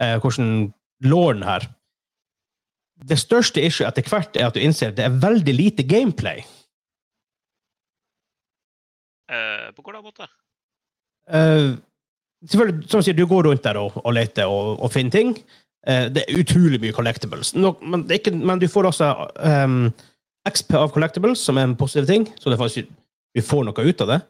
Eh, hvordan låren her. Det største issue etter hvert er at du innser at det er veldig lite gameplay. Eh, på hvordan måte? Eh, selvfølgelig, som sier, du går rundt der og, og leter og, og finner ting. Eh, det er utrolig mye collectibles. No, men, ikke, men du får også um, XP av collectibles, som er en positiv ting. Så faktisk, vi får noe ut av det.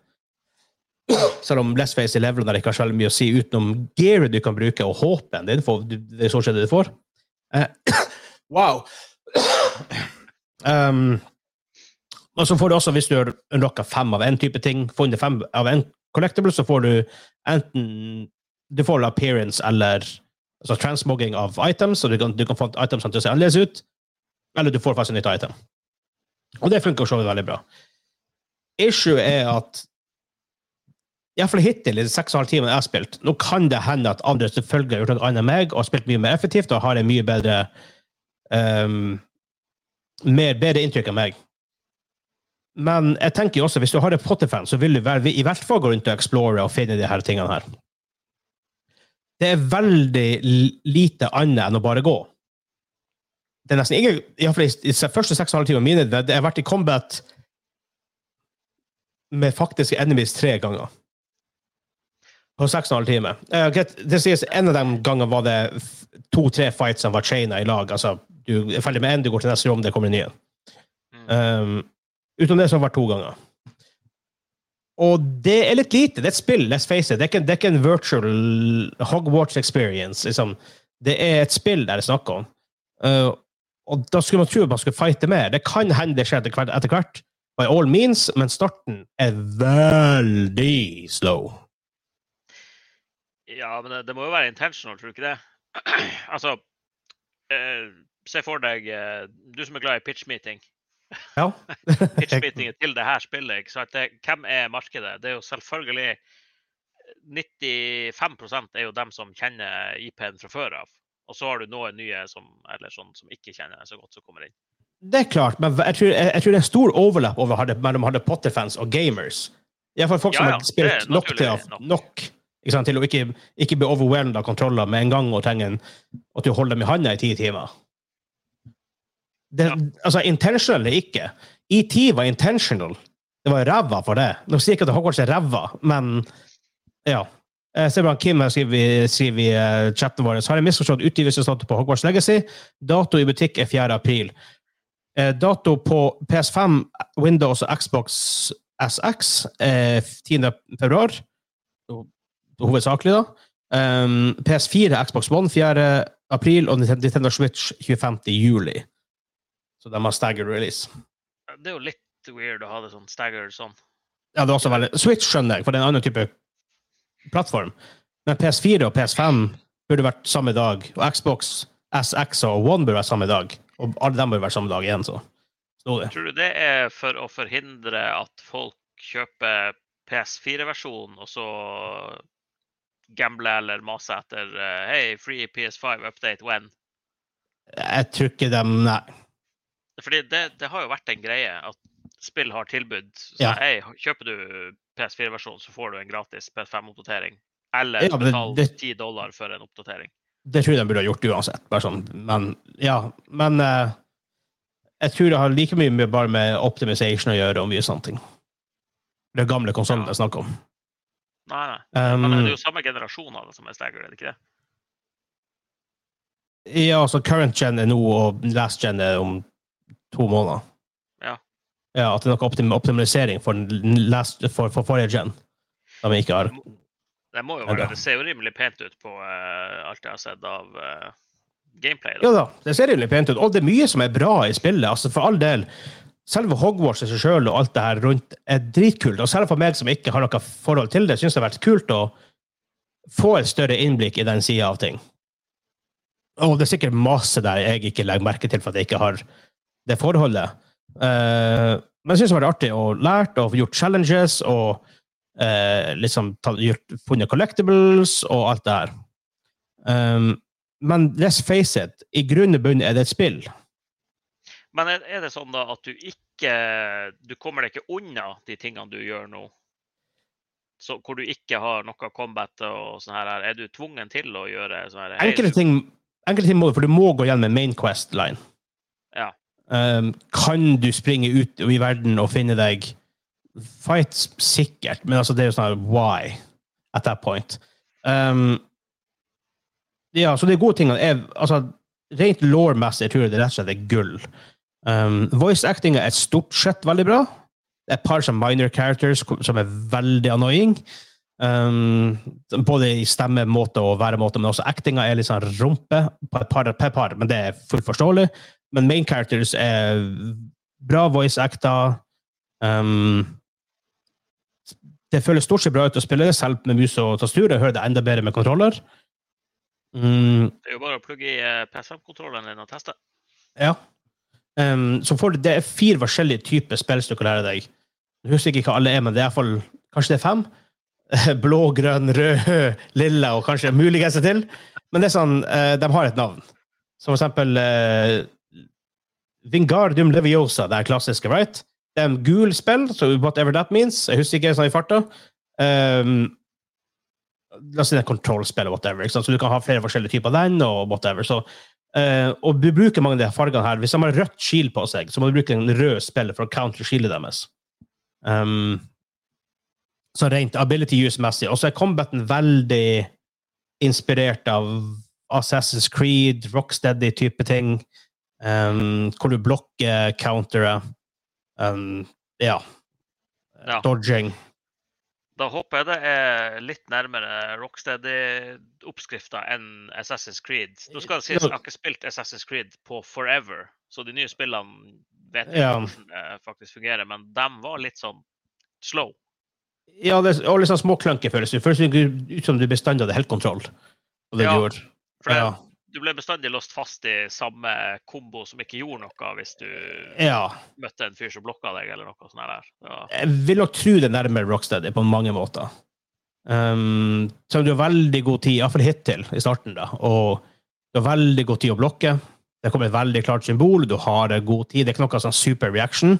Selv om Let's Face i levelene ikke har så mye å si utenom gearet du kan bruke, og håpen din. For Det er så skjer det du får. Eh, [COUGHS] wow! Um, [COUGHS] og så får du også, hvis du har unlocka fem av en type ting, funnet fem av en collectible, så får du enten Du får appearance eller altså transmogging av items, så du kan, du kan få items til å se annerledes ut, eller du får faktisk et nytt item. Og det funker så veldig bra. Issue er at Iallfall hittil, i de seks og en halv time jeg har spilt, nå kan det hende at andre selvfølgelig har gjort noe annet enn meg og har spilt mye mer effektivt og har en mye bedre um, mer bedre inntrykk enn meg. Men jeg tenker jo også, hvis du har et Potter-fan, så vil du være, i hvert fall gå rundt og explore og finne de her tingene her. Det er veldig lite annet enn å bare gå. Det er nesten i hvert fall i de første seks og en halv timene mine, det har vært i combat med faktiske enemies tre ganger. På seks og en halv time. Eh, det sies en av de gangene var det to-tre fights som var chaina i lag. Altså, du er ferdig med en, du går til neste rom, det kommer en ny en. Um, utenom det så har det vært to ganger. Og det er litt lite. Det er et spill, let's face it. Det er ikke, det er ikke en virtual Hogwarts experience. Liksom. Det er et spill der det er snakk om. Uh, og da skulle man tro at man skulle fighte mer. Det kan hende det skjer etter hvert, by all means, men starten er veldig slow. Ja, men det, det må jo være intentional, tror du ikke det? [CLEARS THROAT] altså, eh, se for deg eh, Du som er glad i pitch meeting. Ja. [LAUGHS] Pitchmeetingen til det her spillet. ikke sant? Det, hvem er markedet? Det er jo selvfølgelig 95 er jo dem som kjenner IP-en fra før av. Og så har du noen nye som, eller sånn, som ikke kjenner den så godt, som kommer inn. Det er klart, men jeg tror, jeg, jeg tror det er stor overlapp over mellom Harry Potter-fans og gamers. Iallfall folk som Ja, ja, har spilt nok til, nok. nok sant, til å ikke, ikke bli overwhelmed av kontroller med en gang og trenger en, at du holder dem i handa i ti timer. Det, Ja. Altså, intentional eller ikke. ET var intentional. Det var ræva for det. Nå sier jeg ikke at Hogwarts er ræva, men ja. Jeg ser bare Kim her skriver, i- eh, chatten vår har jeg misforstått utgivelsesdato på Hogwarts Legacy. Dato i butikk er 4. april. Eh, dato på PS5, Windows og Xbox SX er 10. februar. Hovedsakelig, da. Um, PS4, Xbox One 4. april og Nintendo Switch 25. juli. Så de har staggered release. Det er jo litt weird å ha det sånn staggered sånn. Ja, det er også veldig Switch skjønner jeg, for det er en annen type plattform. Men PS4 og PS5 burde vært samme dag, og Xbox SX og One burde vært samme dag. Og alle dem burde vært samme dag igjen, så. Tror du det er for å forhindre at folk kjøper PS4-versjonen, og så gamble eller mase etter eh, Hei, free PS5 update when? Jeg tror ikke dem Nei. Fordi det, det har jo vært en greie at spill har tilbud. Så, Ja. hei, kjøper du PS4-versjonen, så får du en gratis PS5-oppdatering. Eller Ja, betaler betal 10 dollar for en oppdatering. Det tror jeg de burde ha gjort uansett. Bare sånn. Men ja. Men uh, jeg tror det har like mye med, bare med optimization å gjøre og mye sånne ting. Det gamle konsollen Ja. jeg snakker om. Nei, nei. Um, Men det er jo samme generasjon av det som er staggered, er det ikke det? Ja, altså current gen er nå, og last gen er om to måneder. Ja. Ja, At det er noe optim optimalisering for, last, for, for forrige gen. Vi ikke har. Det må jo være. Det ser jo rimelig pent ut på uh, alt jeg har sett av uh, gameplay. Da. Ja da, det ser rimelig pent ut. Og det er mye som er bra i spillet. altså For all del. Selve Hogwarts i seg sjøl og alt det her rundt er dritkult. Og selv for meg som ikke har noe forhold til det, syns det har vært kult å få et større innblikk i den sida av ting. Og det er sikkert masse der jeg ikke legger merke til for at jeg ikke har det forholdet. Uh, men jeg syns det har vært artig å lært og gjort challenges og uh, liksom ta, gjort, funnet collectibles og alt det her. Um, men let's face it, i grunn og bunn er det et spill. Men er, det sånn da at du ikke Du kommer deg ikke unna de tingene du gjør nå? Så, hvor du ikke har noe combat og sånn her. Er du tvungen til å gjøre sånn her? Enkelte ting, enkelte ting må du, for du må gå gjennom main quest-line. Ja. Um, kan du springe ut i verden og finne deg fights? Sikkert, men altså, det er jo sånn why? at that point. Um, ja, så de gode tingene er altså, Rent law-messig tror jeg det rett og slett er gull. Um, voice actinga er stort sett veldig bra. Det er et par som minor characters som er veldig annoying. Um, både i stemmemåte og væremåte, men også actinga er litt sånn rumpe på et par, per par, men det er fullt forståelig. Men main characters er bra voice acta. Um, det føles stort sett bra ut å spille det, selv med mus og tastur. Jeg hører det enda bedre med kontroller. Mm, Det er jo bare å plugge i eh, PS5-kontrolleren din og teste. ja. Um, så får du, det er fire forskjellige typer spill du kan lære deg. Jeg husker ikke hva alle er, men det er iallfall kanskje det er fem. [LAUGHS] Blå, grønn, rød, [LAUGHS] lilla og kanskje muligens et til. Men det er sånn, eh, de har et navn. Som for eksempel uh, Vingardium Leviosa, det er klassiske, right? Det er en gul spill, så whatever that means. Jeg husker ikke sånn i farta. Um, la oss si det er kontrollspill og whatever. Så du kan ha flere forskjellige typer av den og whatever. Så, Uh, og du bruker mange av de fargene her. Hvis de har rødt skil på seg, så må du bruke en rød spill for å counter skillet deres. Um, så rent ability use-messig. Og så er combaten veldig inspirert av Assassin's Creed, Rocksteady-type ting. Um, hvor du blokker counteret. Um, ja. Ja. Dodging. Da håper jeg det er litt nærmere Rocksteady-oppskrifta enn Assassin's Creed. Nå skal det sies, Jeg har ikke spilt Assassin's Creed på forever, så de nye spillene vet ikke Ja. hvordan det faktisk fungerer, men de var litt sånn slow. Ja, det var og litt sånn småklunky føles det. Føles ut som du bestandig hadde helt kontroll på det Ja. du gjorde. For det, Ja. Du ble bestandig låst fast i samme kombo som ikke gjorde noe hvis du ja. møtte en fyr som blokka deg, eller noe sånt der. Ja. Jeg vil nok tro det er nærmere Rocksteady på mange måter. Um, så du har veldig god tid, iallfall hittil, i starten, da. Og du har veldig god tid å blokke. Det kommer et veldig klart symbol. Du har god tid. Det er ikke noe sånn super reaction.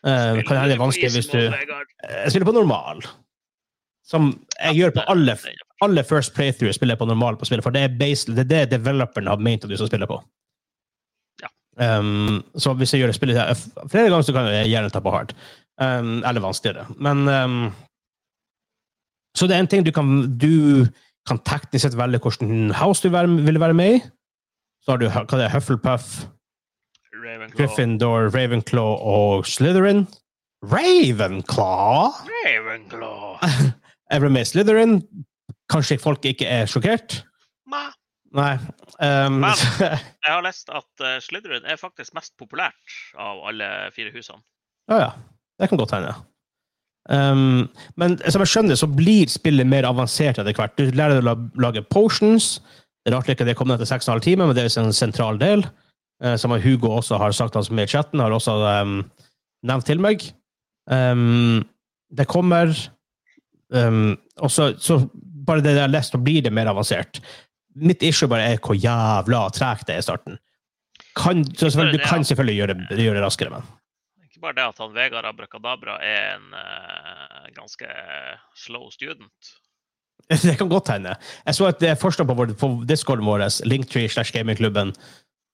Uh, kan hende det er vanskelig hvis du Jeg spiller på normal. Som jeg gjør på alle, alle first playthrough spiller jeg på normal på spillet, for det er, basically, det er det developeren har ment at du skal spille på. Ja. Um, så hvis jeg gjør det spillet flere ganger, så kan jeg gjerne ta på hard. Um, eller vanskeligere. Men um, Så det er en ting du kan Du kan teknisk sett velge hvilken house du vil være med i. Så har du hva det er, Hufflepuff, Ravenclaw. Gryffindor, Ravenclaw og Slytherin. Ravenclaw? Ravenclaw. [LAUGHS] Ble med Slytherin. Kanskje folk ikke er sjokkert? Ma. Nei. Um, Men- [LAUGHS] Jeg har lest at uh, Slytherin er faktisk mest populært av alle fire husene. ja, ja. Det kan godt hende. Um, men som jeg skjønner, så blir spillet mer avansert etter hvert. Du lærer deg å lage potions. Det er rart ikke det kom etter til 6,5 timer, men det er en sentral del. Uh, som Hugo også har sagt han som er i chatten, har også um, nevnt til meg. Um, det kommer um, og så, så bare det jeg har lest, så blir det mer avansert. Mitt issue bare er hvor jævla tregt det er i starten. Kan, så selvfølgelig, du kan selvfølgelig gjøre det, gjøre det raskere, men Ikke bare det at han Vegard Abrakadabra er en uh, ganske slow student. [LAUGHS] Det kan godt hende. Jeg så et forslag på, vår, på discorden vår, linktree slash gamingklubben,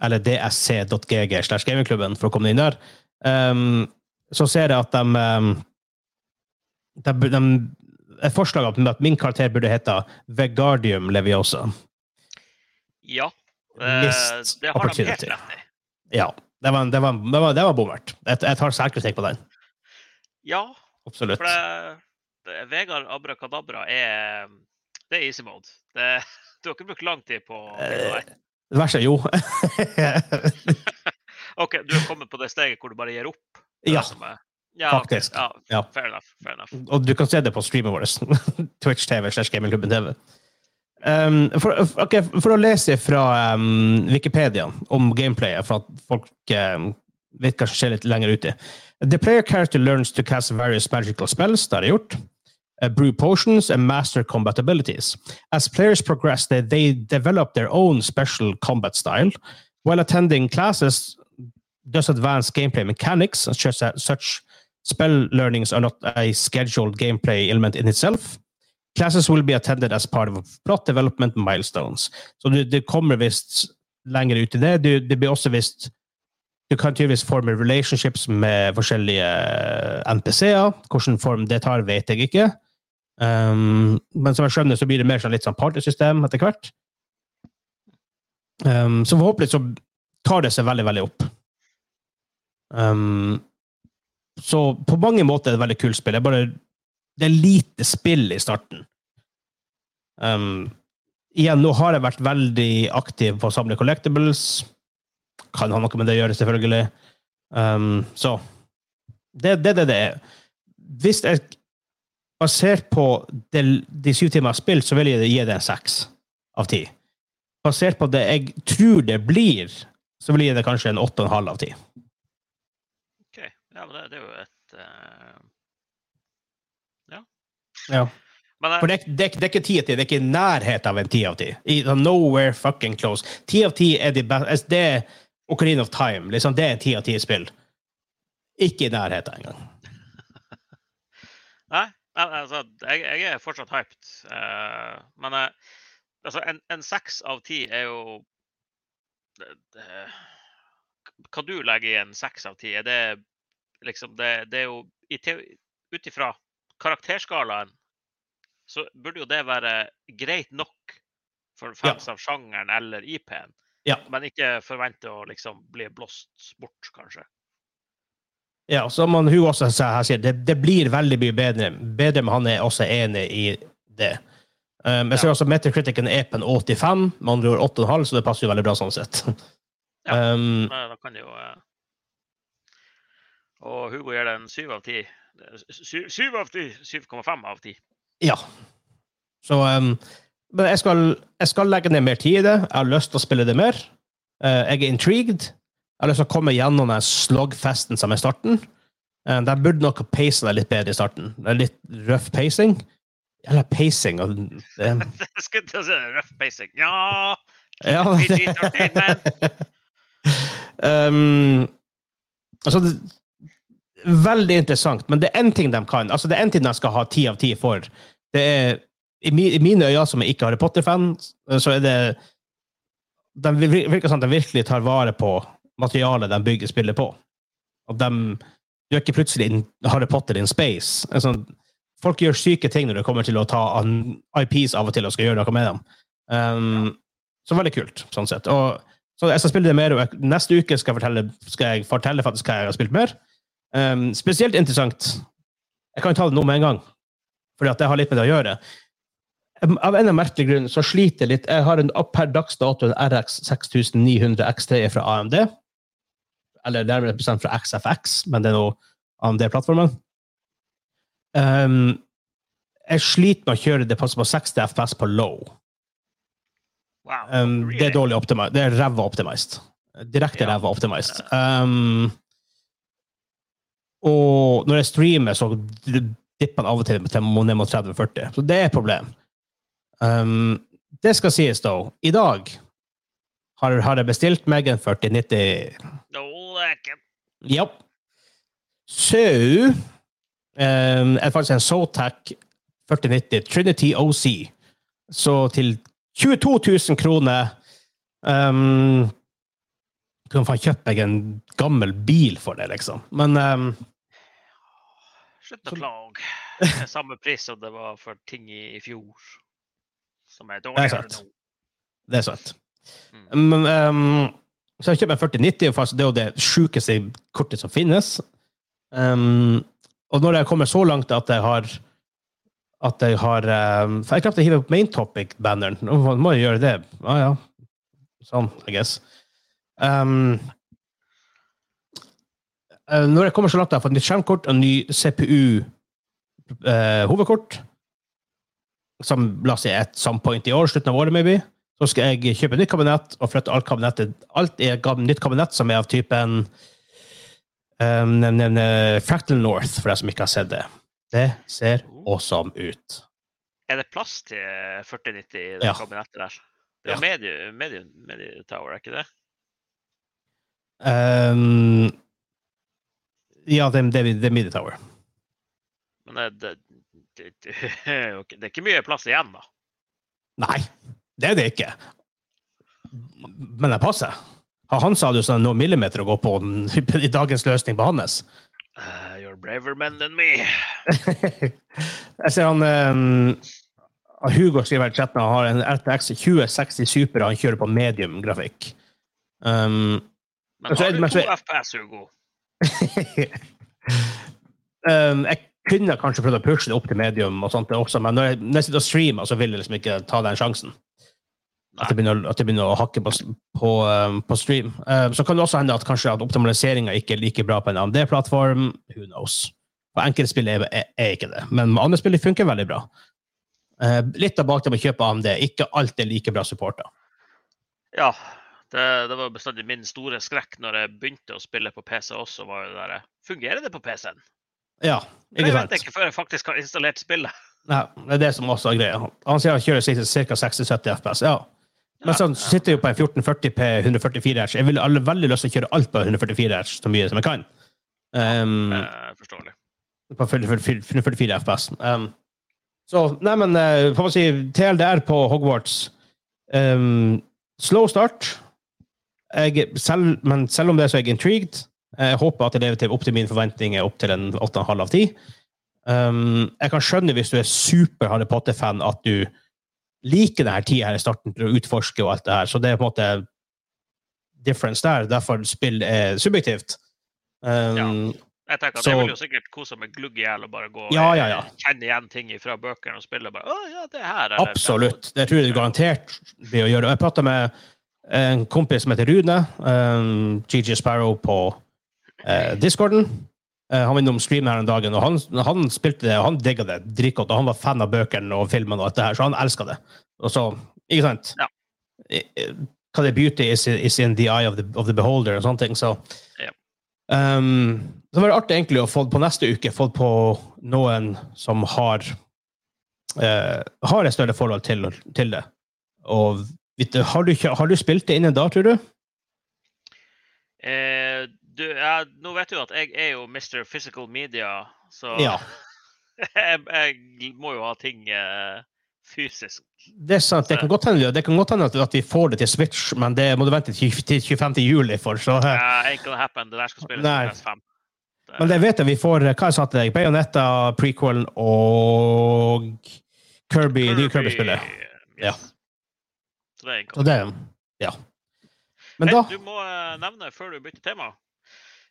eller dsc.gg slash gamingklubben, for å komme inn der. Um, så ser jeg at de, um, de, de Et forslag om at min karakter burde hete Vegardium Leviosa. Ja, eh, det har de helt rett i. Ja. Det var, det var, det var, det var bommert. Jeg, jeg tar selvkritikk på den. Ja, Absolutt. for det, det, Vegard Abrakadabra er Det er easy mode. Det, [LAUGHS] du har ikke brukt lang tid på Eh, vei. Det verste er jo OK, du er kommet på det steget hvor du bare gir opp? Ja, det er- ja, faktisk. Okay, Ja. Fair enough. Fair enough. Og du kan se det på streamen vår. [LAUGHS] Twitch TV slash Gamingklubben TV. Um, for, okay, for å lese fra um, Wikipedia om gameplayet, for at folk um, vet kanskje se litt lenger uti. The player character learns to cast various magical spells, det har jeg gjort. Uh, brew potions and master combat abilities. As players progress, they, they develop their own special combat style. While attending classes, does advance gameplay mechanics, such as such spell learnings are not a scheduled gameplay element in itself. Classes will be attended as part of plot development milestones. Så det, det kommer visst lenger ut i det. Du, det blir også visst Du kan tydeligvis forme relationships med forskjellige NPC-er. Hvilken form det tar, vet jeg ikke. Um, men som jeg skjønner, så blir det mer sånn litt sånn partysystem etter hvert. Um, så forhåpentlig så tar det seg veldig, veldig opp. Um, så på mange måter er det et veldig kult spill. Det er bare det er lite spill i starten. Um, igjen, nå har jeg vært veldig aktiv på å samle collectibles. Kan ha noe med det å gjøre, selvfølgelig. Um, så det er det, det det er. Hvis jeg Basert på de, de syv timer spilt, så vil jeg gi det en seks av ti. Basert på det jeg tror det blir, så vil jeg gi det kanskje en åtte og en halv av ti. Ja, men det, det er jo et uh... Ja. Ja. Men eh, For det, det, det er ikke ti av ti, det er ikke i nærheten av en ti av ti. Nowhere fucking close. Ti av ti er de beste Det er Ocarina of Time. Liksom, det er ti av ti spill. Ikke i nærheten engang. [LAUGHS] Nei, altså, jeg, jeg er fortsatt hyped. Uh, men uh, altså, en, en seks av ti er jo det, det, Hva du legger i en seks av ti? Er det liksom Det, det er jo Ut ifra karakterskalaen så burde jo det være greit nok for fans av sjangeren eller IP-en. Ja. Men ikke forvente å liksom bli blåst bort, kanskje. Ja, som man hun også her sier, det, det blir veldig mye bedre, bedre, men han er også enig i det. Um, jeg ser Ja. også Metacriticen er på en 85, med andre ord 8,5, så det passer jo veldig bra sånn sett. Ja. Um, Da kan det jo eh, Og Hugo gir det en syv av ti. Sy- Syv av ti! 7,5 av ti. ja. Så um, Men jeg skal, jeg skal legge ned mer tid i det. Jeg har lyst til å spille det mer. Uh, jeg er intrigued. Jeg har lyst til å komme gjennom den slogfesten som er starten. Uh, der burde nok pace deg det litt bedre i starten. Det er litt røff pacing. Eller pacing og det, [LAUGHS] skulle til å si rough pacing. Ja Ja, PG-13, [LAUGHS] um, altså, det, veldig interessant, men det er én ting de kan. Altså, det er én ting de skal ha ti av ti for. Det er, i, mine øyne, som er ikke Harry Potter-fan, så er det De virker som at de virkelig tar vare på materialet de bygger spillet på. Og de Du er ikke plutselig in Harry Potter in space. Altså, folk gjør syke ting når det kommer til å ta an IPs av og til og skal gjøre noe med dem. Um, Så veldig kult, sånn sett. Og, så jeg skal spille det mer, og neste uke skal jeg fortelle, skal jeg fortelle faktisk hva jeg har spilt mer. Um, spesielt interessant Jeg kan ta det nå med en gang, fordi at det har litt med det å gjøre. Av en merkelig grunn så sliter jeg litt. Jeg har en per dags dato en RX 6900 X3 fra AMD. Eller nærmere bestemt fra XFX, men det er nå AMD-plattformen. Um, jeg sliter med å kjøre det på 60 FPS på low. wow. Um, det er dårlig optimized. Det er ræva optimized. Direkte ræva optimized. Um, og når jeg streamer, så dipper den av og til ned mot 30-40. Så det er et problem. Um, det skal sies, da. I dag har, har jeg bestilt meg en 4090 No, det er ikke Ja. Så um, er faktisk en Zotac 4090 Trinity OC. Så til 22 000 kroner um, Kunne faen kjøpt meg en gammel bil for det, liksom. Men um, Slutt å klage. [LAUGHS] Det er samme pris som det var for ting i, i fjor. Som er er dårligere nå. det er sant. Mm. Men, um, så jeg kjøper en 4090, og det er jo det sjukeste kortet som finnes. Um, og når jeg kommer så langt at jeg har at jeg har um, For jeg klarte å hive opp main topic-banneren. Må- jeg gjøre det. Ah, ja. Sånn, I guess. Um, når jeg kommer så langt jeg har fått nytt skjermkort og ny CPU-hovedkort, som la oss si et some point i år, slutten av året maybe, så skal jeg kjøpe nytt kabinett og flytte alt kabinettet Alt er nytt kabinett som er av typen um, eh, Fractal North, for deg som ikke har sett det. Det ser awesome ut. Er det plass til 4090 i det Ja. kabinettet der? Det er ja. medium, medium, medium, tower, er ikke det? Um, ja, det, det, det er Midi Tower. Men det, [LAUGHS] det, er ikke- mye plass igjen, da. Nei, det er det ikke. Men det passer. Han sa det jo sånn noen millimeter å gå på den, [LAUGHS] i dagens løsning på hans. Uh, you're braver men than me. [LAUGHS] Jeg ser han um, Hugo skriver i chatten han har en RTX 2060 Super han kjører på medium grafikk. Um, Men har du to FPS, Hugo? Um, jeg kunne kanskje prøvd å pushe det opp til medium, og sånt også, men når jeg, jeg sitter og streamer, så vil jeg liksom ikke ta den sjansen. At det begynner, at det begynner å hakke på, på, um, på stream. Um, så kan det også hende at kanskje at optimaliseringa ikke er like bra på en AMD-plattform. Who knows? På enkelte spill er, er, er ikke det, men med andre spill funker veldig bra. Uh, litt av bakgrunnen med å kjøpe AMD. Ikke alt er like bra supporta. Ja. Det, det var bestandig min store skrekk når jeg begynte å spille på PC også. var det der, Fungerer det på PC-en? Ja, Det ikke vet sant? jeg ikke før jeg faktisk har installert spillet. Nei, det er det som også er greia. Han sier han kjører ca. 60-70 FPS. Ja. Men så sitter jeg jo på en 1440 p 144 Hz. Jeg vil veldig lyst til å kjøre alt på 144 Hz så mye som jeg kan. Um, ja, forståelig. på 144 FPS. Um, så nei, men uh, får man si TLDR på Hogwarts um, Slow start. Jeg, selv, men selv om det, så er jeg intrigued. Jeg håper at det lever til opp til mine forventninger, opp til en 8,5 av 10. Um, jeg kan skjønne hvis du er super Harry Potter-fan, at du liker denne tida her i starten til å utforske og alt det her. Så det er på en måte difference der. Derfor spill er subjektivt. Um, Jeg tenker at Så- Jeg vil jo sikkert kose meg glugg i hjel og bare gå Ja, ja, ja. eh, kjenne igjen ting fra bøkene og spille. bare, å ja, det her. eller- Absolutt. Det tror jeg garantert blir å gjøre. Jeg prata med en kompis som heter Rune, um, GG Sparrow, på uh, Discorden. Uh, han var innom streamen her en dag, og han, han spilte det, og han digga det dritgodt. Og han var fan av bøkene og filmene, og alt det her, så han elska det. Og så, ikke sant? Ja. Hva det er beauty is, is in the eye of the, of the beholder, og sånne ting. Så Ja. um, det var artig egentlig å få på neste uke få på noen som har uh, har et større forhold til, til det. Og har, du, ikke- har du spilt det innen da, tror du? Eh, du, jeg, nå vet du at jeg er jo Mr. Physical Media, så Ja. [LAUGHS] jeg, jeg må jo ha ting eh, fysisk. Det er sant. Det kan godt hende, det kan godt hende at, vi får det til Switch, men det må du vente til, til 25. juli for. Så, eh, Uh, ain't gonna happen. Det der skal spilles Nei. på PS5. Det- men det vet jeg vi får eh, Hva jeg sa til deg? Bayonetta, prequelen og Kirby, nye Kirby-spillet. Yes. Ja. Så det er en Så det Ja. Men Hey, da Du må eh, nevne før du bytter tema.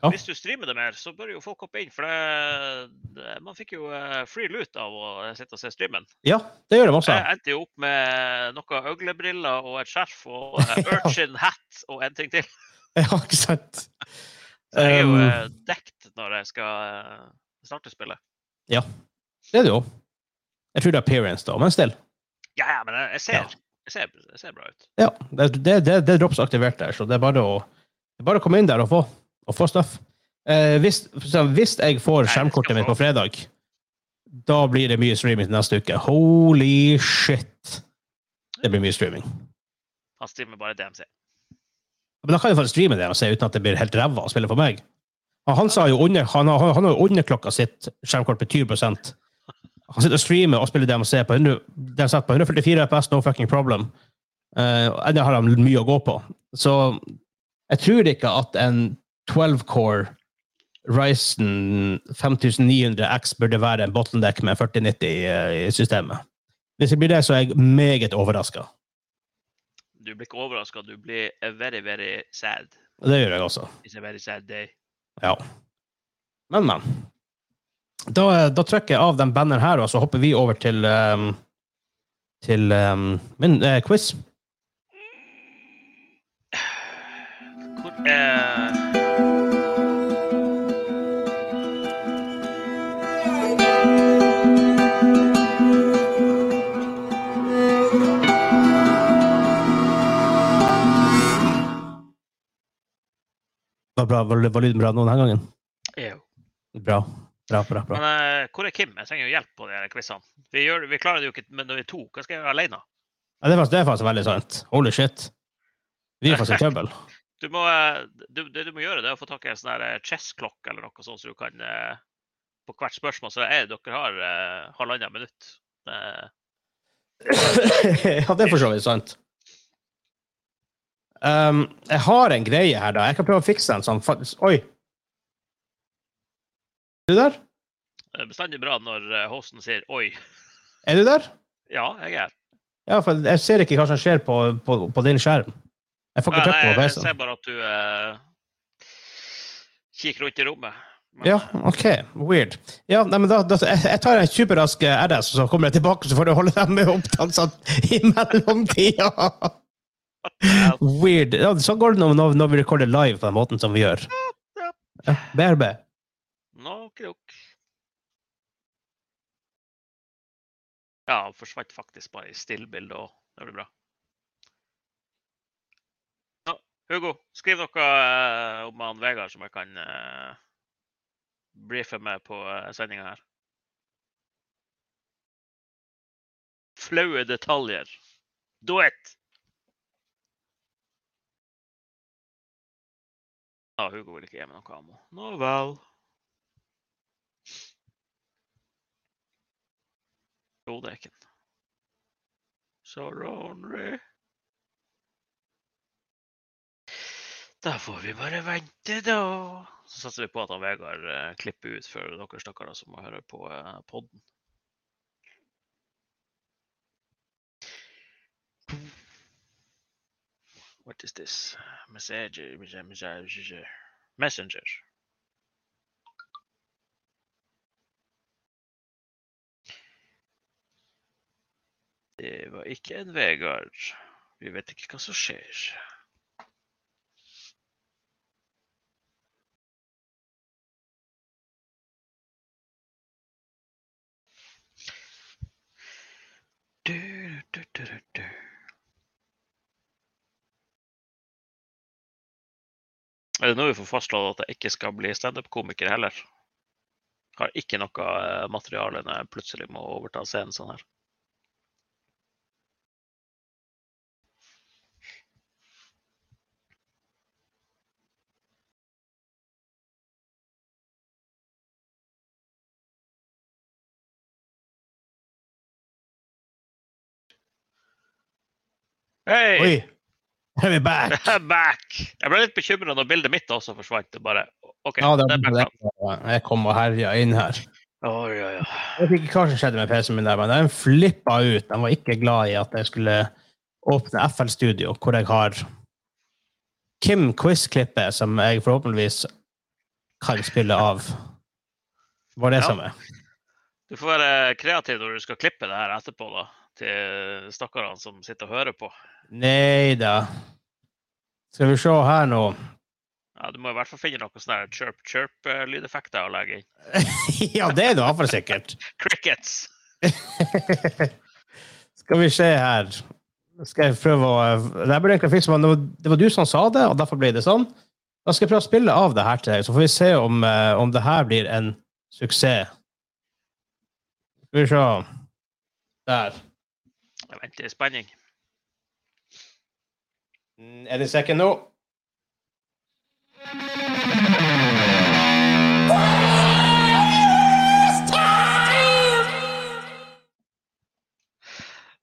Ja. Hvis du streamer det mer, så bør jo folk hoppe inn. For det, det, man fikk jo eh, free loot av å sitte og se streamen. Ja, det gjør de også. Jeg endte jo opp med noen øglebriller og et skjerf og eh, [LAUGHS] urchin hat og en ting til. [LAUGHS] Ja, ikke sant? Så jeg er jo Um, dekt når jeg skal starte spillet. Ja, Det er det jo. Jeg tror det er appearance, da, men still. Ja, ja, men jeg, ser, Ja. Jeg, ser, det ser bra ut. Ja, det, det, det, det er drops aktivert der, så det er bare å, det er bare å komme inn der og få, og få stuff. Eh, hvis, så hvis jeg får skjermkortet mitt på fredag, da blir det mye streaming til neste uke. Holy shit! Det blir mye streaming. Han streamer bare DMC. Men da kan jeg få streame DMC uten at det blir helt ræva å spille for meg. Han, han, sa jo under, han, har- han har jo underklokka sitt skjermkort på 20 Han sitter og streamer og spiller DMC på, 100, det er satt på 144 FPS, no fucking problem. Uh, Ennå har de mye å gå på. Så jeg tror ikke at en 12-core Ryzen 5900X burde være en bottleneck med 4090 i, systemet. Hvis det blir det, så er jeg meget overraska. Du blir ikke overraska, du blir eh, very, very sad. Det gjør jeg også. It's a very sad day. Ja. Men, men. Da, da trykker jeg av den banneren her, og så hopper vi over til um, til um, min uh, quiz. Hvor er Var, bra, var, var lyden bra nå denne gangen? Ja. Bra. Bra, bra, bra. Men uh, hvor er Kim? Jeg trenger jo hjelp på de quizene. Vi, gjør, vi klarer det jo ikke men når vi er to. Hva skal jeg gjøre alene? Ja, det, er faktisk, det er faktisk veldig sant. Holy shit. Vi er faktisk i [LAUGHS] trøbbel. Du må, eh, du, det du må gjøre, det er å få tak i en sånn eh, chess-klokk eller noe sånt, så du kan på hvert spørsmål så er dere har uh, halvannet minutt. [LAUGHS] Ja, det er for så vidt sant. Um, jeg har en greie her, da. Jeg kan prøve å fikse den sånn Oi! Er du der? Det er bestandig bra når eh, hosten sier 'oi'. Er du der? Ja, jeg er her. Ja, for jeg ser ikke hva som skjer på, på, på din skjerm. Jeg får ikke trykk på jeg PC-en. ser bare at du eh, kikker rundt i rommet. Men, Ja, eh, OK. Weird. Ja, nei, men da, da, jeg jeg tar en superrask RS, og så kommer jeg tilbake, så får du holde dem med sånn [LAUGHS] i mellomtida. [LAUGHS] Weird. Ja, sånn går det når, når, vi recorder live på den måten som vi gjør. Ja, BRB. Nå, krok. Ja, han forsvant faktisk bare i stillbildet òg. Det blir bra. Ja, Hugo, skriv noe eh, om han Vegard som jeg kan eh, briefe med på uh, sendinga her. Flaue detaljer. Do it! Ja, Hugo vil ikke gi meg noe ammo. Nå vel. Ikke den. Sorry. Da får vi bare vente, da. Så satser vi på at han Vegard eh, klipper ut for dere stakkarer som må høre på eh, podden. What is this? Messenger, messenger, Det var ikke en Vegard. Vi vet ikke hva som skjer. Du, du, du. Er det nå vi får fastslått at jeg ikke skal bli standup-komiker heller? Har ikke noe eh, materiale når jeg plutselig må overta scenen sånn her. Hei! Oi! Er vi back? [LAUGHS] Back! Jeg ble litt bekymra når bildet mitt også forsvant. Bare okay, Ja, det det Jeg kom og herja inn her. Oh, ja, ja. Jeg vet ikke hva som skjedde med PC-en min, der, men den flippa ut. Den var ikke glad i at jeg skulle åpne FL Studio, hvor jeg har Kim Quiz-klippet, som jeg forhåpentligvis kan spille av. Hva er det Ja. som er? Du får være kreativ når du skal klippe det her etterpå, da. Til stakkarene som sitter og hører på. Nei da. Skal vi se her nå. Ja, Du må i hvert fall finne noen sånne chirp-chirp-lydeffekter å legge inn. [LAUGHS] ja, det er det iallfall sikkert. [LAUGHS] Crickets! [LAUGHS] Skal vi se her. Skal jeg prøve å Det men det var, du som sa det, og derfor ble det sånn. Da skal jeg prøve å spille av det her til deg, så får vi se om, eh, om det her blir en suksess. Skal vi se. Der. Jeg venter i spenning. Mm, Er det sikkert nå?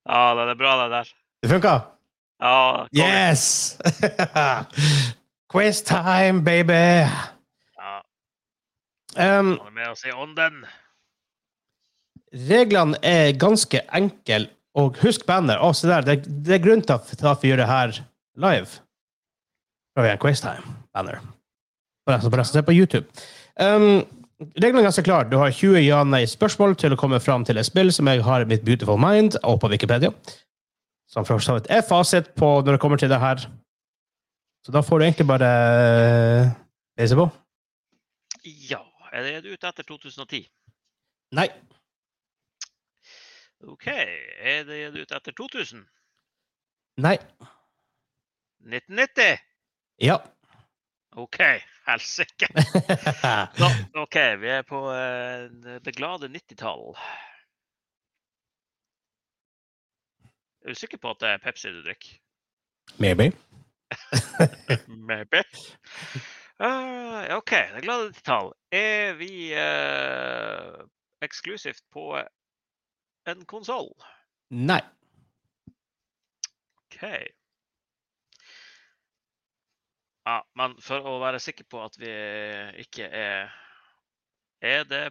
Ja, det er bra, det der. Det funka? Ja, kom. Yes! [LAUGHS] Quiz time, baby! Ja, Um, han er med oss i ånden. reglene er ganske enkle, og husk banner. Å, se der, det, det er grunnen til at vi gjør det her live. Jeg en quiztime-banner. For deg som bare se på YouTube. Um, reglene er ganske klare. Du har 20 ja-nei-spørsmål til å komme fram til et spill som jeg har i mitt Beautiful Mind, og på Wikipedia. Som for så vidt er fasit på når det kommer til det her. Så da får du egentlig bare uh, lese på. Ja, er du ute etter 2010? Nei. OK, er det ut etter 2000? Nei. 1990? Ja. OK, helsike. [LAUGHS] Nå, OK, vi er på uh, det glade 90-tall. Er du sikker på at det er Pepsi du drikker? Maybe. [LAUGHS] Maybe. Uh, OK, det glade 90-tall. Er vi uh, eksklusivt på en konsoll? Nei. OK. Ja, men for å være sikker på at vi ikke er Er det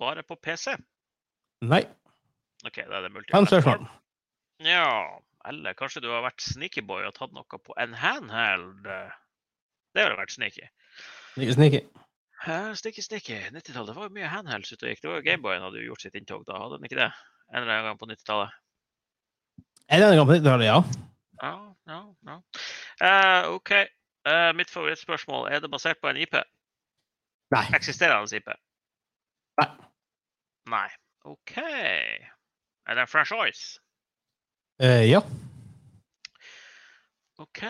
bare på PC? Nei. OK, da er det multiplattform. Ja, eller kanskje du har vært sneaky boy og tatt noe på en handheld? Det har vært sneaky. Sneaky, sneaky. Uh, sticky. sneaky. 90-tallet. Var jo mye handhelds ute og gikk. Det var jo Gameboyen hadde jo gjort sitt inntog da, hadde den ikke det? En eller annen gang på 90-tallet. En eller en gang på 90-tallet, ja? Ja, ja, ja. Uh, OK. Uh, mitt favorittspørsmål. Er det basert på en IP? Nei. Eksisterende IP? Nei. Nei. OK. Er det en franchise? Uh, ja. OK.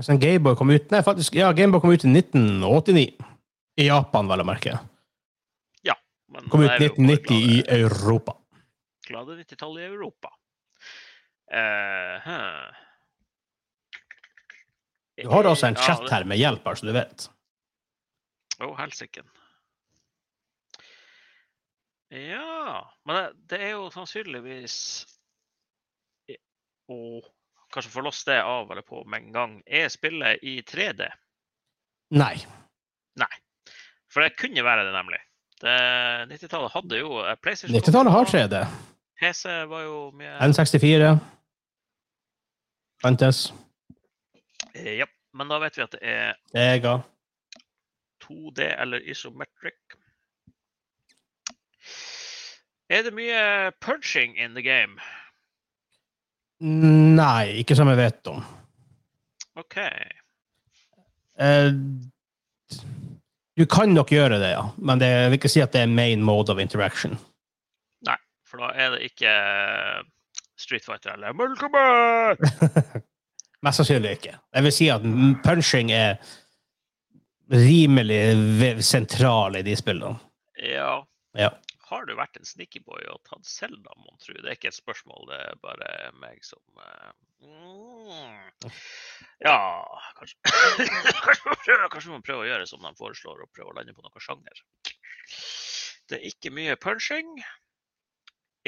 En Gameboy kom ut Nei, faktisk, ja, Gameboy kom ut i 1989. I Japan, vel å merke. Men Kom ut i er vi jo bare 1990 i Europa. Glade 90-tallet i Europa. Uh, huh. Du har også en Ja, chat her med hjelp, så du vet. Å, helsike. Ja Men det, det er jo sannsynligvis Og kanskje få låst det av eller på med en gang. Er spillet i 3D? Nei. Nei. For det kunne være det, nemlig. Det- 90-tallet hadde jo eh, PlayStation 90-tallet har 3D. PC var jo mye N64 fantes. Eh, Ja, men da vet vi at det er Ega. 2D eller isometric. Er det mye punching in the game? Nei, ikke som jeg vet om. OK. Eh, du kan nok gjøre det, ja. Men det, jeg vil ikke si at det er main mode of interaction. Nei, For da er det ikke Street Fighter eller Multiman! [LAUGHS] Mest sannsynlig ikke. Jeg vil si at punching er rimelig sentral i de spillene. Ja. Ja. Har du vært en sneaky boy og tatt Zelda, mon tru? Det er ikke et spørsmål, det er bare meg som eh, mm. Ja, kanskje [LAUGHS] Kanskje man prøver- Kanskje å gjøre som de foreslår, og prøve å lande på noe sjanger. Det er ikke mye punching.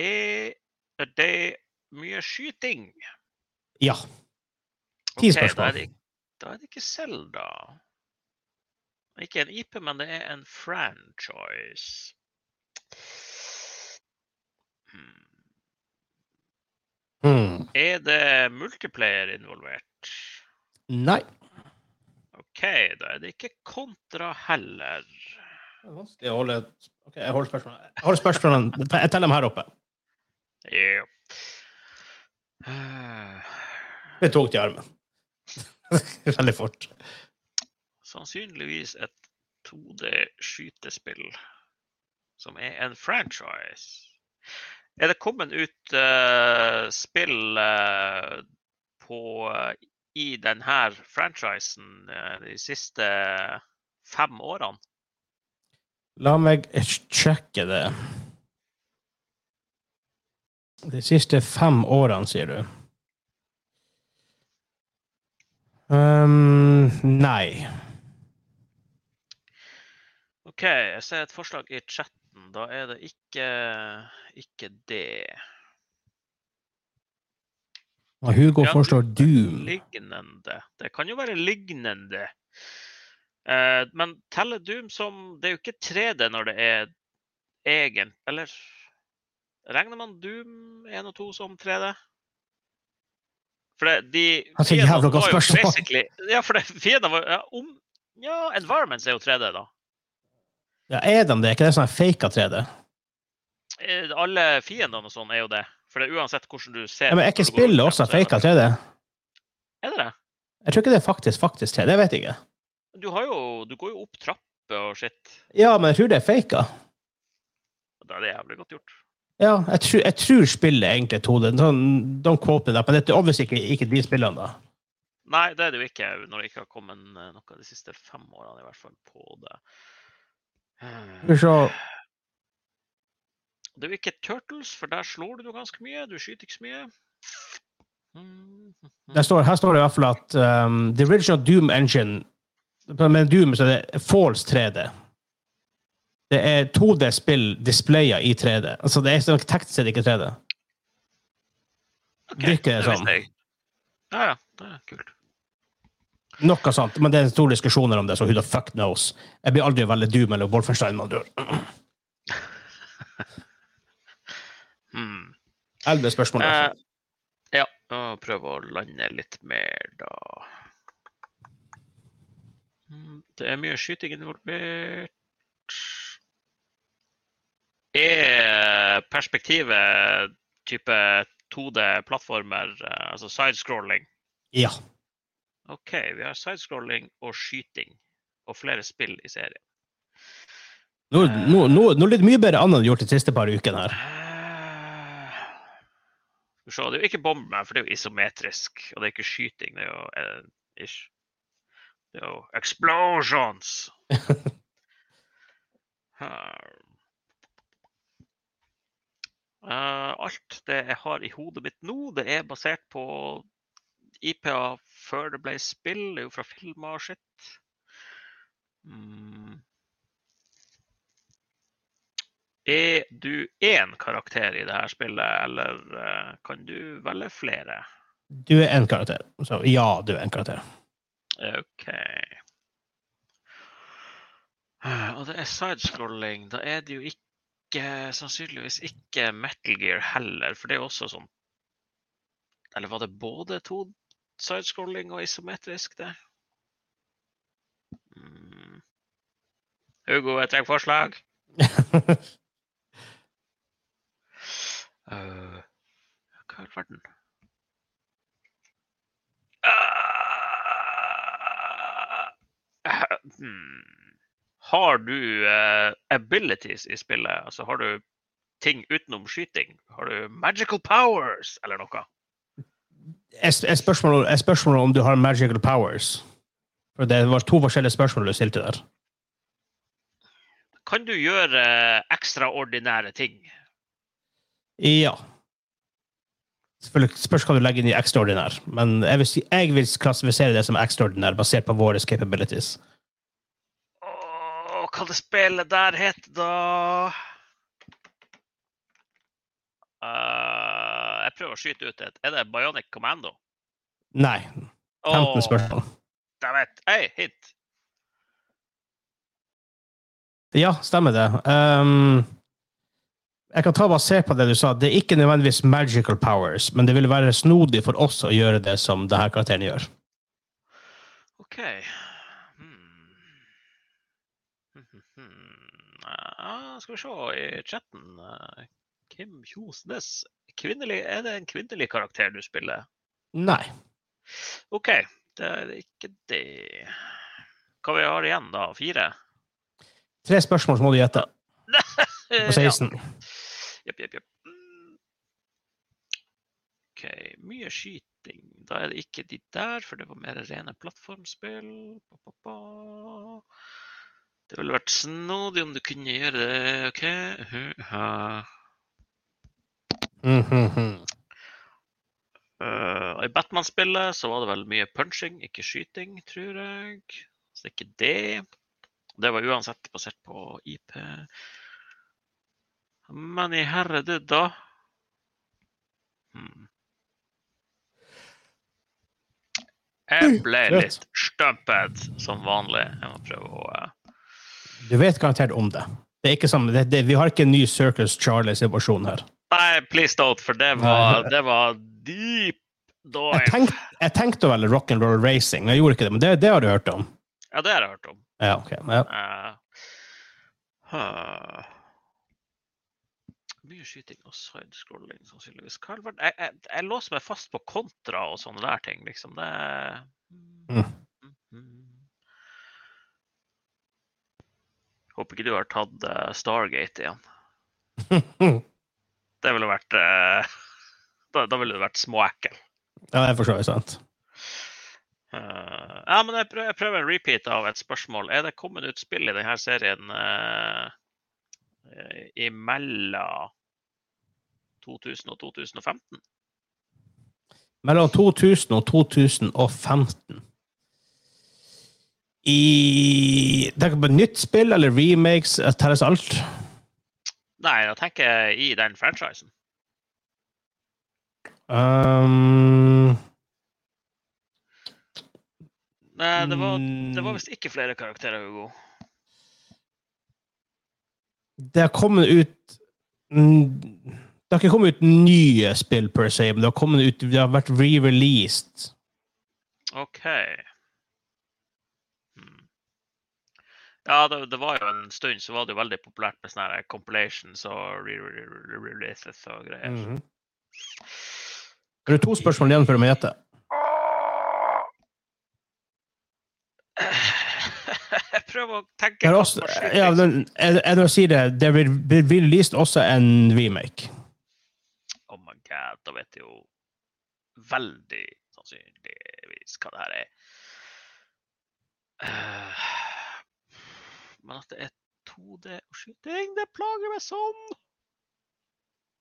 Er det mye skyting? Ja. Ti Ok, Da spørsmål. det, da er det ikke Zelda. Ikke en IP, men det er en franchise. Hmm. Er det multiplayer involvert? Nei. OK, da er det ikke kontra heller. Det er vanskelig å holde Ok, jeg holder spørsmålene. Jeg holder spørsmålene. Jeg teller dem her oppe. Ja. Eh, Det er tungt i armen. [LAUGHS] Veldig fort. Sannsynligvis et 2D-skytespill som er en franchise. Er det kommet ut uh, spill uh, på uh, i denne franchisen de siste fem årene? La meg sjekke det. De siste fem årene, sier du? Um, nei. OK, jeg ser et forslag i chatten. Da er det ikke, ikke det. Ja, Hugo foreslår Doom. Lignende. Det kan jo være lignende. Eh, men teller Doom som Det er jo ikke 3D når det er egen Eller regner man Doom 1 og 2 som 3D? For det, de Altså, fiendene var jo basically Ja, for det, fiendene var ja, om, ja, Environments er jo 3D, da. Ja, er de det? Er ikke det sånn faka 3D? Eh, Alle fiendene og sånn er jo det. For det er uansett hvordan du ser Ja, men er ikke spillet også er faka 3D? Er det det? Jeg tror ikke det er faktisk faktisk 3D. Jeg vet ikke. Du, har jo, du går jo opp trapper og shit. Ja, men jeg tror det er faka. Da er det jævlig godt gjort. Ja, jeg tror, jeg tror spillet egentlig er 2D. Sånn, don't quote me that, men det er obviously ikke, ikke de spillene, da. Nei, det er det jo ikke når det ikke har kommet eh, noe de siste fem årene, i hvert fall på det. Skal vi se. Det er jo ikke Turtles, for der slår du ganske mye. Du skyter ikke så mye. Står, her står det i hvert fall at um, the original Doom engine Med Doom så er det false 3D. Det er 2D-spill displaya i 3D. Altså det er sånn teknisk sett ikke 3D. Okay, Virker det visste sånn. Ja, ja. Det er kult. Noe sånt. Men det er store diskusjoner om det, så who the fuck knows. Jeg blir aldri veldig Doom eller Wolfenstein. Man dør. Eldre Elleve spørsmål. Eh, ja, og prøve å lande litt mer, da. Mm, Det er mye skyting involvert. Er perspektivet type 2D-plattformer, eh, altså sidescrolling? Ja. OK, vi har sidescrolling og skyting. Og flere spill i serien. Nå, nå, nå, nå er det mye bedre annet enn gjort de siste par ukene her. Eh, Skal vi se, det er jo ikke bomber, for det er jo isometrisk. Og det er ikke skyting, det er jo eh, ish. Det er jo explosions! [LAUGHS] Eh, alt det jeg har i hodet mitt nå, det er basert på IP-er før det ble spill. Det er jo fra filmer og skitt. Mm. Er du én karakter i det her spillet, eller eh, kan du velge flere? Du er én karakter. Så ja, du er en karakter. OK. Og det er sidescrolling. Da er det jo ikke Sannsynligvis ikke Metal Gear heller, for det er jo også sånn Eller var det både to sidescrolling og isometrisk, det? Mm. Hugo, jeg trenger forslag. Uh, [LAUGHS] hva i all verden? Ah, [CLEARS THROAT] hmm. Har du uh, abilities i spillet? Altså har du ting utenom skyting? Har du magical powers eller noe? Er spørsmål, spørsmål om du har magical powers? For Det var to forskjellige spørsmål du stilte der. Kan du gjøre eh, ekstraordinære ting? Ja. Selvfølgelig spørs hva du legger inn i ekstraordinær, men jeg vil, jeg vil klassifisere det som ekstraordinær basert på våre capabilities. Åh, hva det spillet der heter, da? Eh, jeg prøver å skyte ut et. Er det Bionic Commando? Nei. 15 oh, spørsmål. Dæven. Hei, hit! Ja, stemmer det. Um, jeg kan ta basert på det du sa. Det er ikke nødvendigvis magical powers, men det vil være snodig for oss å gjøre det som denne karakteren gjør. OK. Hmm. [LAUGHS] Hmm, hmm, skal vi se i chatten. eh, Kim Kjosnes. Kvinnelig, er det en kvinnelig karakter du spiller? Nei. OK, det er ikke det. Hva vi har igjen, da? Fire? Tre spørsmål, så må du gjette. [LAUGHS] På 16. Jepp, jepp, jepp. OK, mye skyting. Da er det ikke de der, for det var mer rene plattformspill. Ba, ba, ba. Det ville vært snodig om du kunne gjøre det. OK. Uh-ha. uh, Eh, I Batman-spillet så var det vel mye punching, ikke skyting, tror jeg. Så det ikke det. Det var uansett basert på IP. Men i herre da hmm. Jeg ble litt stumped som vanlig. Jeg må prøve å uh... Du vet garantert om det. Det som, det, det, vi har ikke en ny Circus Charlie-situasjon her. Nei, please don't, for det var, det var deep Jeg, dive. tenk, jeg tenkte å velge rock'n'roll racing, men jeg gjorde ikke det. Men det, det har du hørt om? Ja, det har jeg hørt om. Ja, ok. Ja. Uh, huh. Mye skyting og sidescrolling, sannsynligvis. Jeg, jeg, jeg låser meg fast på kontra og sånne der ting, liksom. Det Mm. Mhm. Håper ikke du har tatt uh, Stargate igjen. [LAUGHS] Det ville vært eh, da, da ville det vært småekkel. ja, det er for sant. Uh, ja, men jeg prøver, jeg prøver en repeat av et spørsmål. Er det kommet ut spill i denne serien uh, imellom 2000 og 2015? Mellom 2000 og 2015 I Tenker på nytt spill eller remakes? Telles alt? Nei, jeg tenker i den franchisen. Um, Nei, det var, det var mm, visst ikke flere karakterer, Hugo. Det har kommet ut Det har ikke kommet ut nye spill, per se, men det har, ut, det har vært re-released. OK. Hmm. Ja, det, det var jo en stund så var det jo veldig populært med sånne her compilations og re-releases og greier. Mm -hmm. er to spørsmål igjen før du må gjette. [LAUGHS] Jeg prøver å tenke Det er hva også, ja, skjedd. den, er, er det det, det blir blir released også en remake. Oh my god, da vet jeg jo veldig sannsynligvis hva det her er. Eh, [SIGHS] men at det er 2D og skyting, det plager meg sånn!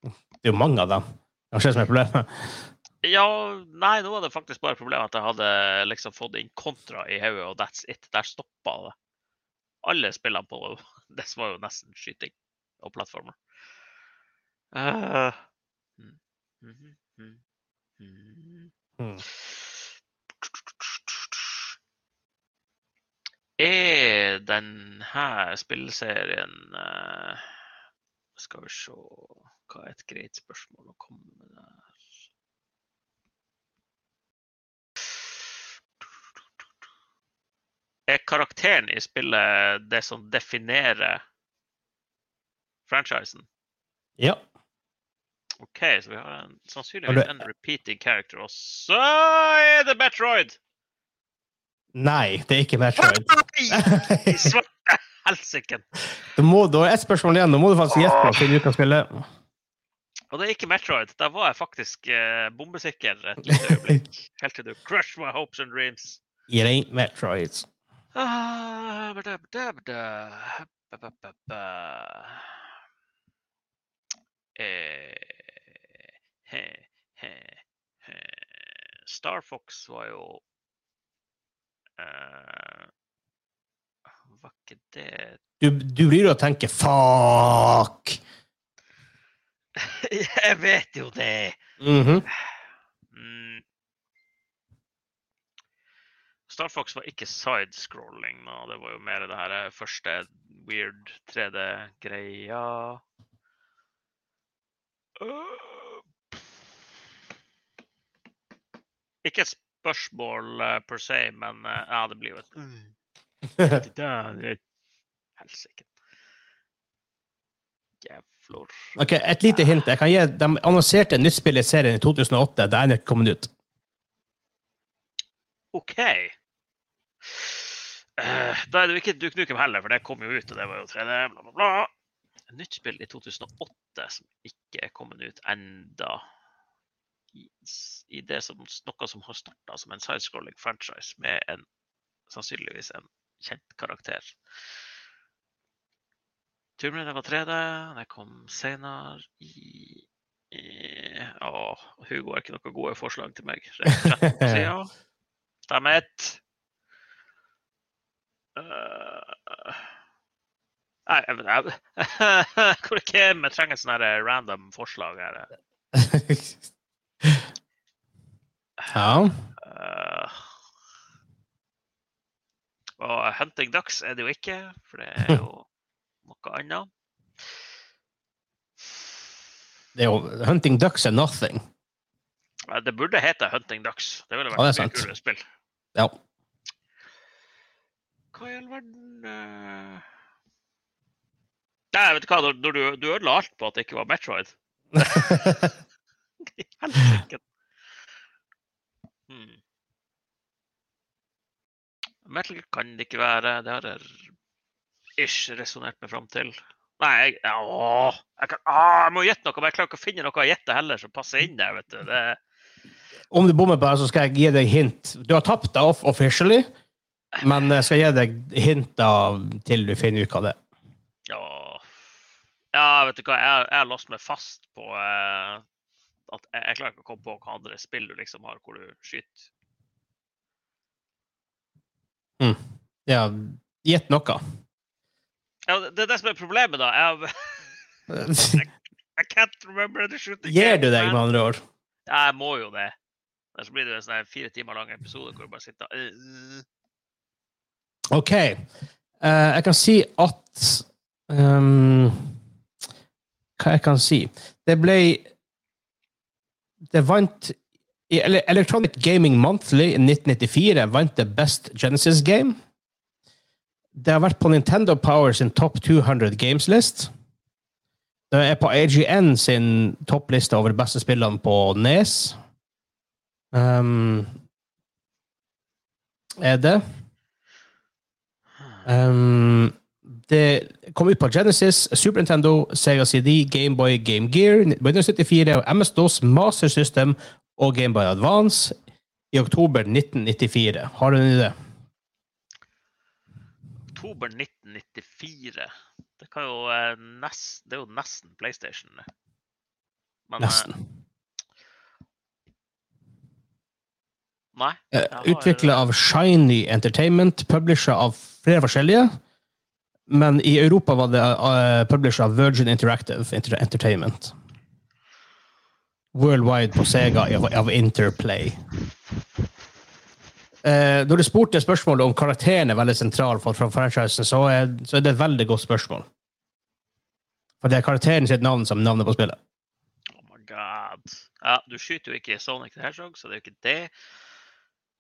Det er jo mange av dem. Det er det som er problemet. Ja, nei, nå var det faktisk bare problemet at jeg hadde liksom fått inn kontra i hodet, og that's it. Der stoppa det. Alle spillene på [LAUGHS] det var jo nesten skyting og plattformer. Uh, mm, mm. Er denne spillserien eh, Skal vi se Hva er et greit spørsmål å komme med der? Er karakteren i spillet det som definerer franchisen? Ja. OK, så vi har en, sannsynligvis en repeating character. Og så er det Metroid! Nei, det er ikke Metroid. I svarte helsike! Da er ett spørsmål igjen. Nå må du faktisk gjette på siden du kan spille. Og det er ikke Metroid. Der var jeg faktisk eh, bombesikker et lite øyeblikk. Helt til du crush my hopes and dreams. It ain't Metroid. Ah, bada, bada, bada. Ba, ba, ba, ba. Eh, he, he, he. Star Fox var jo eh, Ikke det Du, du blir jo å tenke 'fuck'. [LAUGHS] Jeg vet jo det! Mhm. Mm. Star Fox var ikke sidescrolling, nå. det var jo mer det her eh, første weird 3D-greia. Øh. Ikke et spørsmål eh, per se, men eh, ja, det blir jo et. [LAUGHS] Helsike. Jævlor. ok, Et lite hint. Jeg kan gi, De annonserte nytt spill i serien i 2008. Det er ennå ikke kommet ut. OK. Uh, da er det jo ikke Duke Nukem heller, for det kom jo ut, og det var jo 3D, bla, bla, bla. Nytt spill i 2008 som ikke er kommet ut enda i, i det som noe som har starta som en sidescrolling franchise med en sannsynligvis en kjent karakter. Tomb Raider var 3D, det kom senere i, Å, Hugo har ikke noen gode forslag til meg. Siden. [LAUGHS] Stemmer. Uh, nei, jeg vet [LAUGHS] Hvor er Kim? Jeg trenger sånne random forslag her. [LAUGHS] ja. Uh, og Hunting Ducks er det jo ikke, for det er jo [LAUGHS] noe annet. Det er jo Hunting Ducks er nothing. Eh, Det burde hete Hunting Ducks. Det ville Ja, vært et mye kulere spill. Ja. Hva i all verden uh... Nei, vet du hva, når du, du ødela alt på at det ikke var Metroid. [LAUGHS] [LAUGHS] I helsike. Hmm. Metal kan det ikke være. Det har jeg ish resonnert meg fram til. Nei, jeg, å, jeg, kan, å, jeg må gjette noe, men jeg klarer ikke å finne noe å gjette heller som passer inn der. vet du. Det, Om du bommer på det, så skal jeg gi deg hint. Du har tapt deg off officially, men jeg skal gi deg hint til du finner ut hva det er. ja, ja, vet du hva, jeg, jeg har låst meg fast på eh, at jeg, jeg klarer ikke å komme på hva andre spill du liksom har hvor du skyter. Ja, gjett noe. Ja, det er det som er problemet, da. Jeg, I [LAUGHS] can't remember the shooting Gir du deg, med andre ord? Ja, jeg må jo det. Ellers blir det en sånn fire timer lang episode hvor du bare sitter og øh, OK. Uh, jeg kan si at um, hva jeg kan si Det ble Det vant i Electronic Gaming Monthly i 1994 vant det Best Genesis Game. Det har vært på Nintendo Power sin Top 200 Games-list. Det er på AGN sin toppliste over beste spillene på Nes. Um, er det um, Det kom ut på Genesis, Super Nintendo, Sega CD, Gameboy, Game Gear, 1974, og MS-DOS, Master System og Game by Advance i oktober 1994. Har du en idé? Oktober 1994. Det, kan jo, eh, nest, det er jo nesten PlayStation. Men eh, Nesten. Eh, nei. har- Utvikla av Shiny Entertainment, publisher av flere forskjellige. Men i Europa var det uh, publisher av Virgin Interactive Inter Entertainment. Worldwide på Sega av, Interplay. Eh, når du spurte spørsmålet om karakteren er veldig sentral for, for franchisen, så er, så er det et veldig godt spørsmål. For det er karakteren sitt navn som navnet på spillet. Oh my god. Ja, du skyter jo ikke Sonic the Hedgehog, så det er jo ikke det.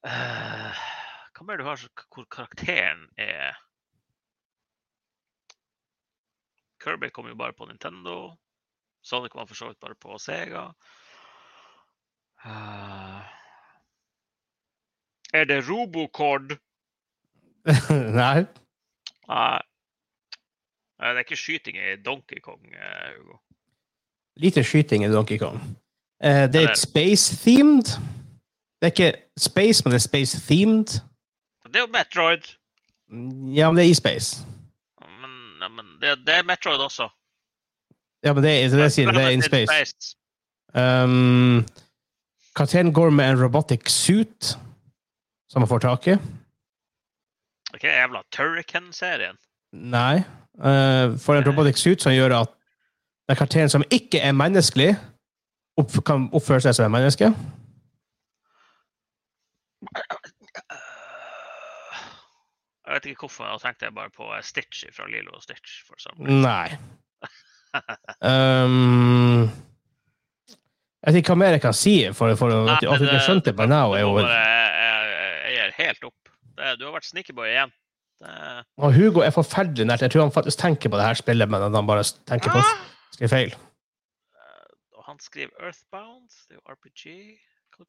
Uh, hva mer du har hvor karakteren er Kirby kom jo bare på Nintendo. Sonic var for så vidt bare på Sega. Eh, er det Robocord? [LAUGHS] Nei. Nei. Eh, det er ikke skyting i Donkey Kong, eh, Hugo. Lite skyting i Donkey Kong. Eh, det er et space-themed. Det er ikke space, men det er space-themed. Det er jo Metroid. Ja, men det er i space. Men, men det, det er Metroid også. Ja, men det er, det det, det er in space. Um, Karakteren går med en robotic suit som man får tak i. Det er ikke jævla Turrican-serien. Nei. Uh, for en robotic suit som gjør at den karakteren som ikke er menneskelig, opp, kan oppføre seg som en menneske. Jeg vet ikke hvorfor, da tenkte jeg bare på Stitch fra Lilo og Stitch. For. Nei. [LAUGHS] Um, jeg vet ikke hva mer jeg kan si for, for Nei, at, du ikke skjønte by det Er nå. Jeg jeg gir helt opp. Det, du har vært sneakerboy igjen. Det, og Hugo er forferdelig nært. Jeg tror han faktisk tenker på det her spillet, men han bare tenker på skriver feil. og han skriver Earthbound. Det er jo RPG.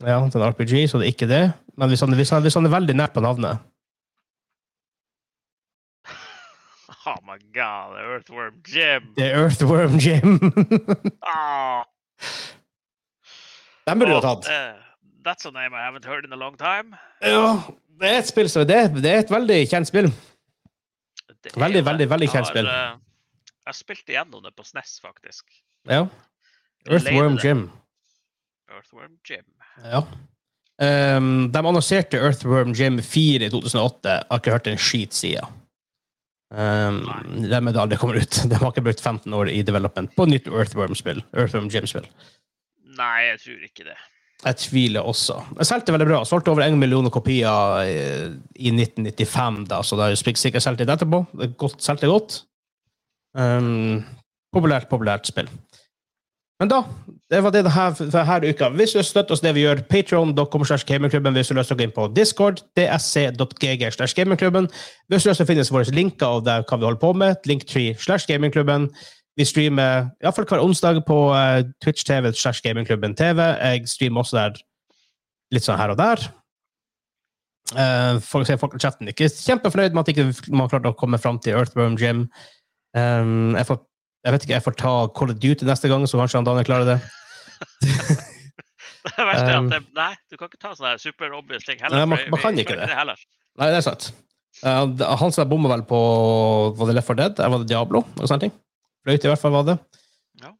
Ja, det er en RPG, så det er ikke det. Men hvis han, hvis han, hvis han er veldig nært på navnet [LAUGHS] Oh my god, Earthworm Jim. Det er Earthworm Jim. [LAUGHS] Ah, Den burde du ha tatt. Uh, that's a name I haven't heard in a long time. Ja, det er et spill som det, det er et veldig kjent spill. Det Veldig, det. veldig, veldig kjent spill. Jeg Jeg spilt igjennom det på SNES, faktisk. Ja. Earthworm Gym. Jim. Earthworm Jim. Ja. Um, de annonserte Earthworm Jim 4 i 2008. Jeg har ikke hørt en skit siden. Um, de er det aldri kommer ut. [LAUGHS] De har ikke brukt 15 år i development på nytt Earthworm-spill. Earthworm Jim-spill. Nei, jeg tror ikke det. Jeg tviler også. Jeg solgte veldig bra. Solgte over en million kopier eh, i 1995, da, så det er jo sikkert solgt litt etterpå. Er godt, solgte godt. Um, populært, populært spill. Men da, det var det for denne uka. Hvis du støtter oss det vi gjør, patreon.com slash gamingklubben. Hvis du løser gå inn på Discord, dsc.gg slash gamingklubben. Hvis du løser lyst å finne våre linker av det, hva vi holder på med, linktree slash gamingklubben. Vi streamer iallfall hver onsdag på eh, Twitch TV slash gamingklubben TV. Jeg streamer også der litt sånn her og der. Uh, folk ser folk i chatten ikke kjempefornøyd med at ikke man klarte å komme fram til Earthworm Jim. Um, jeg, får, jeg vet ikke, jeg får ta Call of Duty neste gang, så kanskje han Daniel klarer det. [LAUGHS] Det verste er at det, Nei, du kan ikke ta sånne her super obvious ting Nei, heller. man- man kan ikke det. Nei, det er sant. Uh, han som bomma vel på Var det Left 4 Dead? Eller var det Diablo? Og sånne ting. Fløyt i hvert fall, var det. Ja.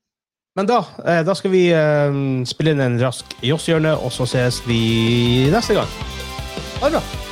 Men da, eh, da skal vi eh, spille inn en rask Joss-hjørne, og så ses vi neste gang. Ha det bra.